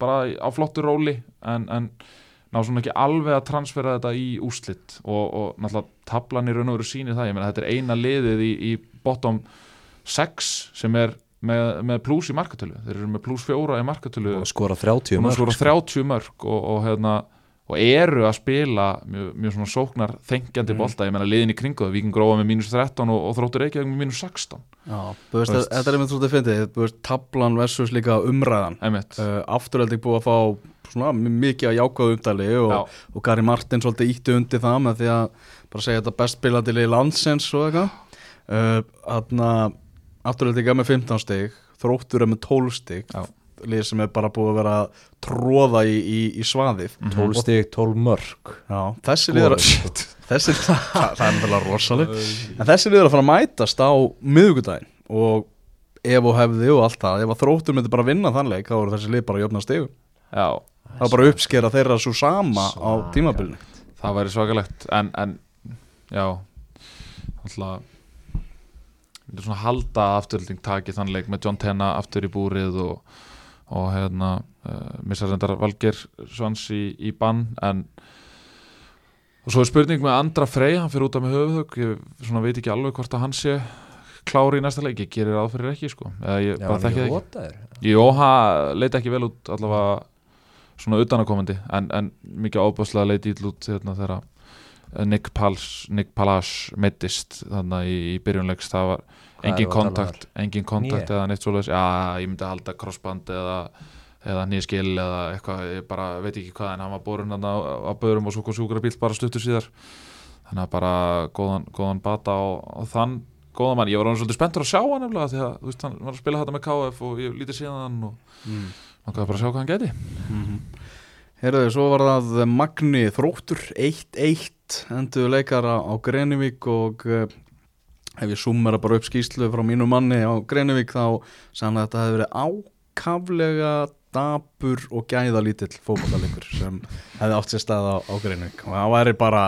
Speaker 2: bara á flottu róli en, en ná svona ekki alveg að transfera þetta í úslit og, og náttúrulega tablan í raun og veru sýnir það, ég meina þetta er eina liðið í, í bottom 6 sem er með, með pluss í markatölu, þeir eru með pluss fjóra í markatölu.
Speaker 3: Og skora 30
Speaker 2: og
Speaker 3: mörg
Speaker 2: 30 mörg og, og, hérna, og eru að spila mjög, mjög svona sóknar þengjandi
Speaker 1: Mm.
Speaker 2: bolta, ég meina liðin í kringu það, Víking grófa með mínus 13 og, og þróttur Reykjavík með mínus 16
Speaker 1: Já, veist,
Speaker 2: veist.
Speaker 1: þetta er svolítið fyndið þú veist, tablan versus líka umræðan uh, afturölding búið að fá svona mikið að jákvæðu umdali og,
Speaker 2: Já.
Speaker 1: og Gary Martin svolítið ítti undir það með því að bara segja þetta best spilandi liði landsins og eitthvað uh, Þarna afturölding er með 15 stig þróttur er með 12 stig
Speaker 2: Já.
Speaker 1: Lið sem er bara búið að vera að tróða í, í, í svaðið.
Speaker 3: 12 stig, 12 mörg
Speaker 1: Já, þessi lið er að þessi, það, það er náttúrulega rosaleg en þessi lið er að fara að mætast á miðugudaginn og ef og hefði og allt það, ef að þróttur myndi bara vinna þann leik, þá voru þessi lið bara að jöfna það var bara uppskera þeirra svo sama á
Speaker 3: Svakalegt.
Speaker 1: tímabilinu.
Speaker 2: Það væri svakalegt. En, en já. Alltaf halda að afturölding taki þann leik með John Tenna aftur í búrið og, og hérna uh, missar reyndar Valgeir Svans í, í bann en og svo er spurning með Andra Frey hann fyrir út af með höfuðhug ég svona veit ekki alveg hvort að hann sé klári í næsta leik, ég gerir það fyrir ekki sko. Eða ég
Speaker 3: Já,
Speaker 2: bara þekki það ekki. hann leita ekki vel út allavega svona utanakomandi en, en mikið ábúrslega leiti íll út hérna, þegar eh, Nick, Pals, Nick Palas meittist þannig í, í byrjunleiks það var engin
Speaker 3: að
Speaker 2: kontakt engin kontakt eða neitt svoleiðis. Já, ég myndi halda crossband eða eða nýskil eða eitthvað ég bara veit ekki hvað en hann var borun hann á, á börum og svo kom sjúkara bíl bara stuttur síðar. Þannig að bara góðan, góðan bata og, og þann góðan mann, ég var hann svolítið spenntur að sjá hann nefnilega því að þú veist, hann var að spila þetta með KF og ég lítið síðan og
Speaker 1: mm.
Speaker 2: hann bara að sjá hvað hann geti
Speaker 1: Herðu, svo var það Magni Þróttur 1-1 endur leikara á Grenivík og uh, ef ég summera bara upp skýslu frá mínu manni á Grenivík þá sann að þetta hefði verið ákaflega dabur og gæðalítill fótballalegur sem hefði átt sér stað á, á Grenivík og það væri bara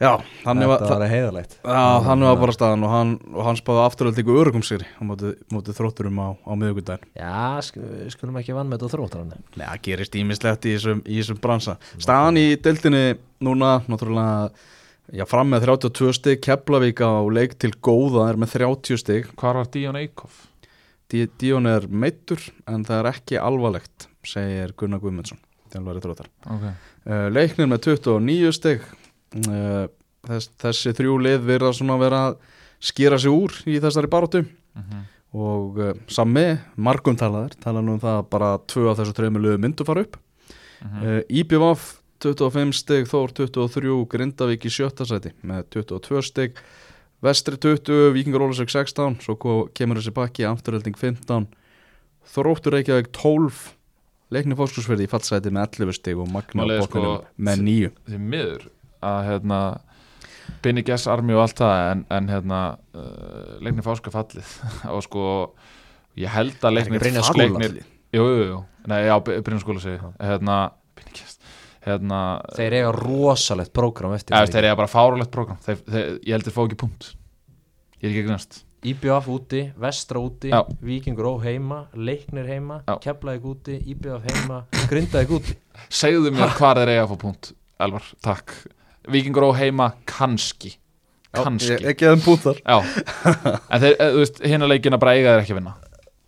Speaker 1: já, þannig var,
Speaker 3: var heiðalegt
Speaker 1: þannig var bara staðan og hann, og hann spáði afturöldingu örugum sér á móti, móti þrótturum á, á miðugudaginn.
Speaker 3: Já, sk skulum ekki vann með þetta þróttar hann
Speaker 1: Nei, það gerist ímislegt í þessum, bransa. Staðan í deildinni núna, náttúrulega, já, fram með 32 stig, Keflavík á leik til góða er með 30 stig.
Speaker 2: Hvar var Díon Eikhoff?
Speaker 1: Dí- Díon er meittur en það er ekki alvarlegt, segir Gunnar Guðmundsson, þjálfari þróttar.
Speaker 2: Okay.
Speaker 1: Uh, leiknir með 29 stig, uh, þess, þessi þrjú lið verða svona að vera að skýra sig úr í þessari baróttu.
Speaker 2: Mm
Speaker 1: og uh, Sammi, margum talaðir tala nú um það að bara tvö af þessu treymi lögu myndu fara upp
Speaker 2: Mhm.
Speaker 1: uh, IBVF 25 stig, Þór 23 Grindavík í sjötta sæti með 22 stig. Vestri 20, Víkingur Ólasök 16 svo kemur þessi bakki, afturhelding 15 Þróttur Reykjavík 12 Leikni fórskursverði í fallsæti með 11 stig og Magna
Speaker 2: er
Speaker 1: botninum
Speaker 2: sko-
Speaker 1: með 9
Speaker 2: því miður að hérna Binni Gess Army og allt það en, en hérna uh, leiknir fáska fallið. Og sko ég held að leiknir
Speaker 3: Brynjar
Speaker 2: leiknir, jú, jú, jú, nei, já, Brynjar skóla segi hérna, Binni Gess hérna,
Speaker 3: Þeir eiga rosalegt prógram eftir
Speaker 2: eða, þeir eiga bara fárulegt program þeir, þeir, ég held þeir fá ekki punkt. Ég er ekki næst
Speaker 3: IBF úti, Vestra úti
Speaker 2: Já.
Speaker 3: Víkingur Ó heima, Leiknir heima
Speaker 2: Já.
Speaker 3: Keflavík úti, IBF heima Grindavík úti.
Speaker 2: Segðu mér hvar þeir eiga að fá punkt Elvar, takk. Víkingur á heima, kannski. Kannski,
Speaker 1: ekki þeim bútar
Speaker 2: já. En þeir, eh, þú veist, hérna leikina bara eiga þeir ekki að vinna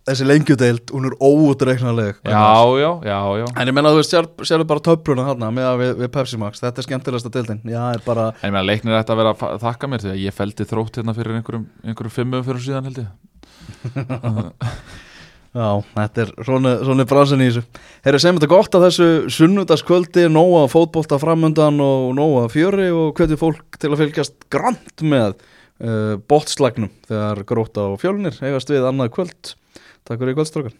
Speaker 1: þessi lengjudeild, hún er óutreiknarleg
Speaker 2: já, já, já, já.
Speaker 1: En ég menna þú veist, sér, sérðu bara töfluna þarna með að við, við Pepsi Max, þetta er skemmtilegasta deildin. Já, er bara,
Speaker 2: En ég meina leiknir ætti að vera að þakka mér því að ég feldi þrótt hérna fyrir einhverjum, einhverjum fimmum fyrir síðan held ég.
Speaker 1: Já, þetta er svona, svona bransin í þessu. Herri, segjum þetta gott að þessu sunnudagskvöldi, nóga fótbolta framundan og nóga fjöri og hvetju fólk til að fylgjast grant með uh, botslagnum þegar gróta og fjölnir eigast við annað kvöld Takk fyrir í kvöldstrókar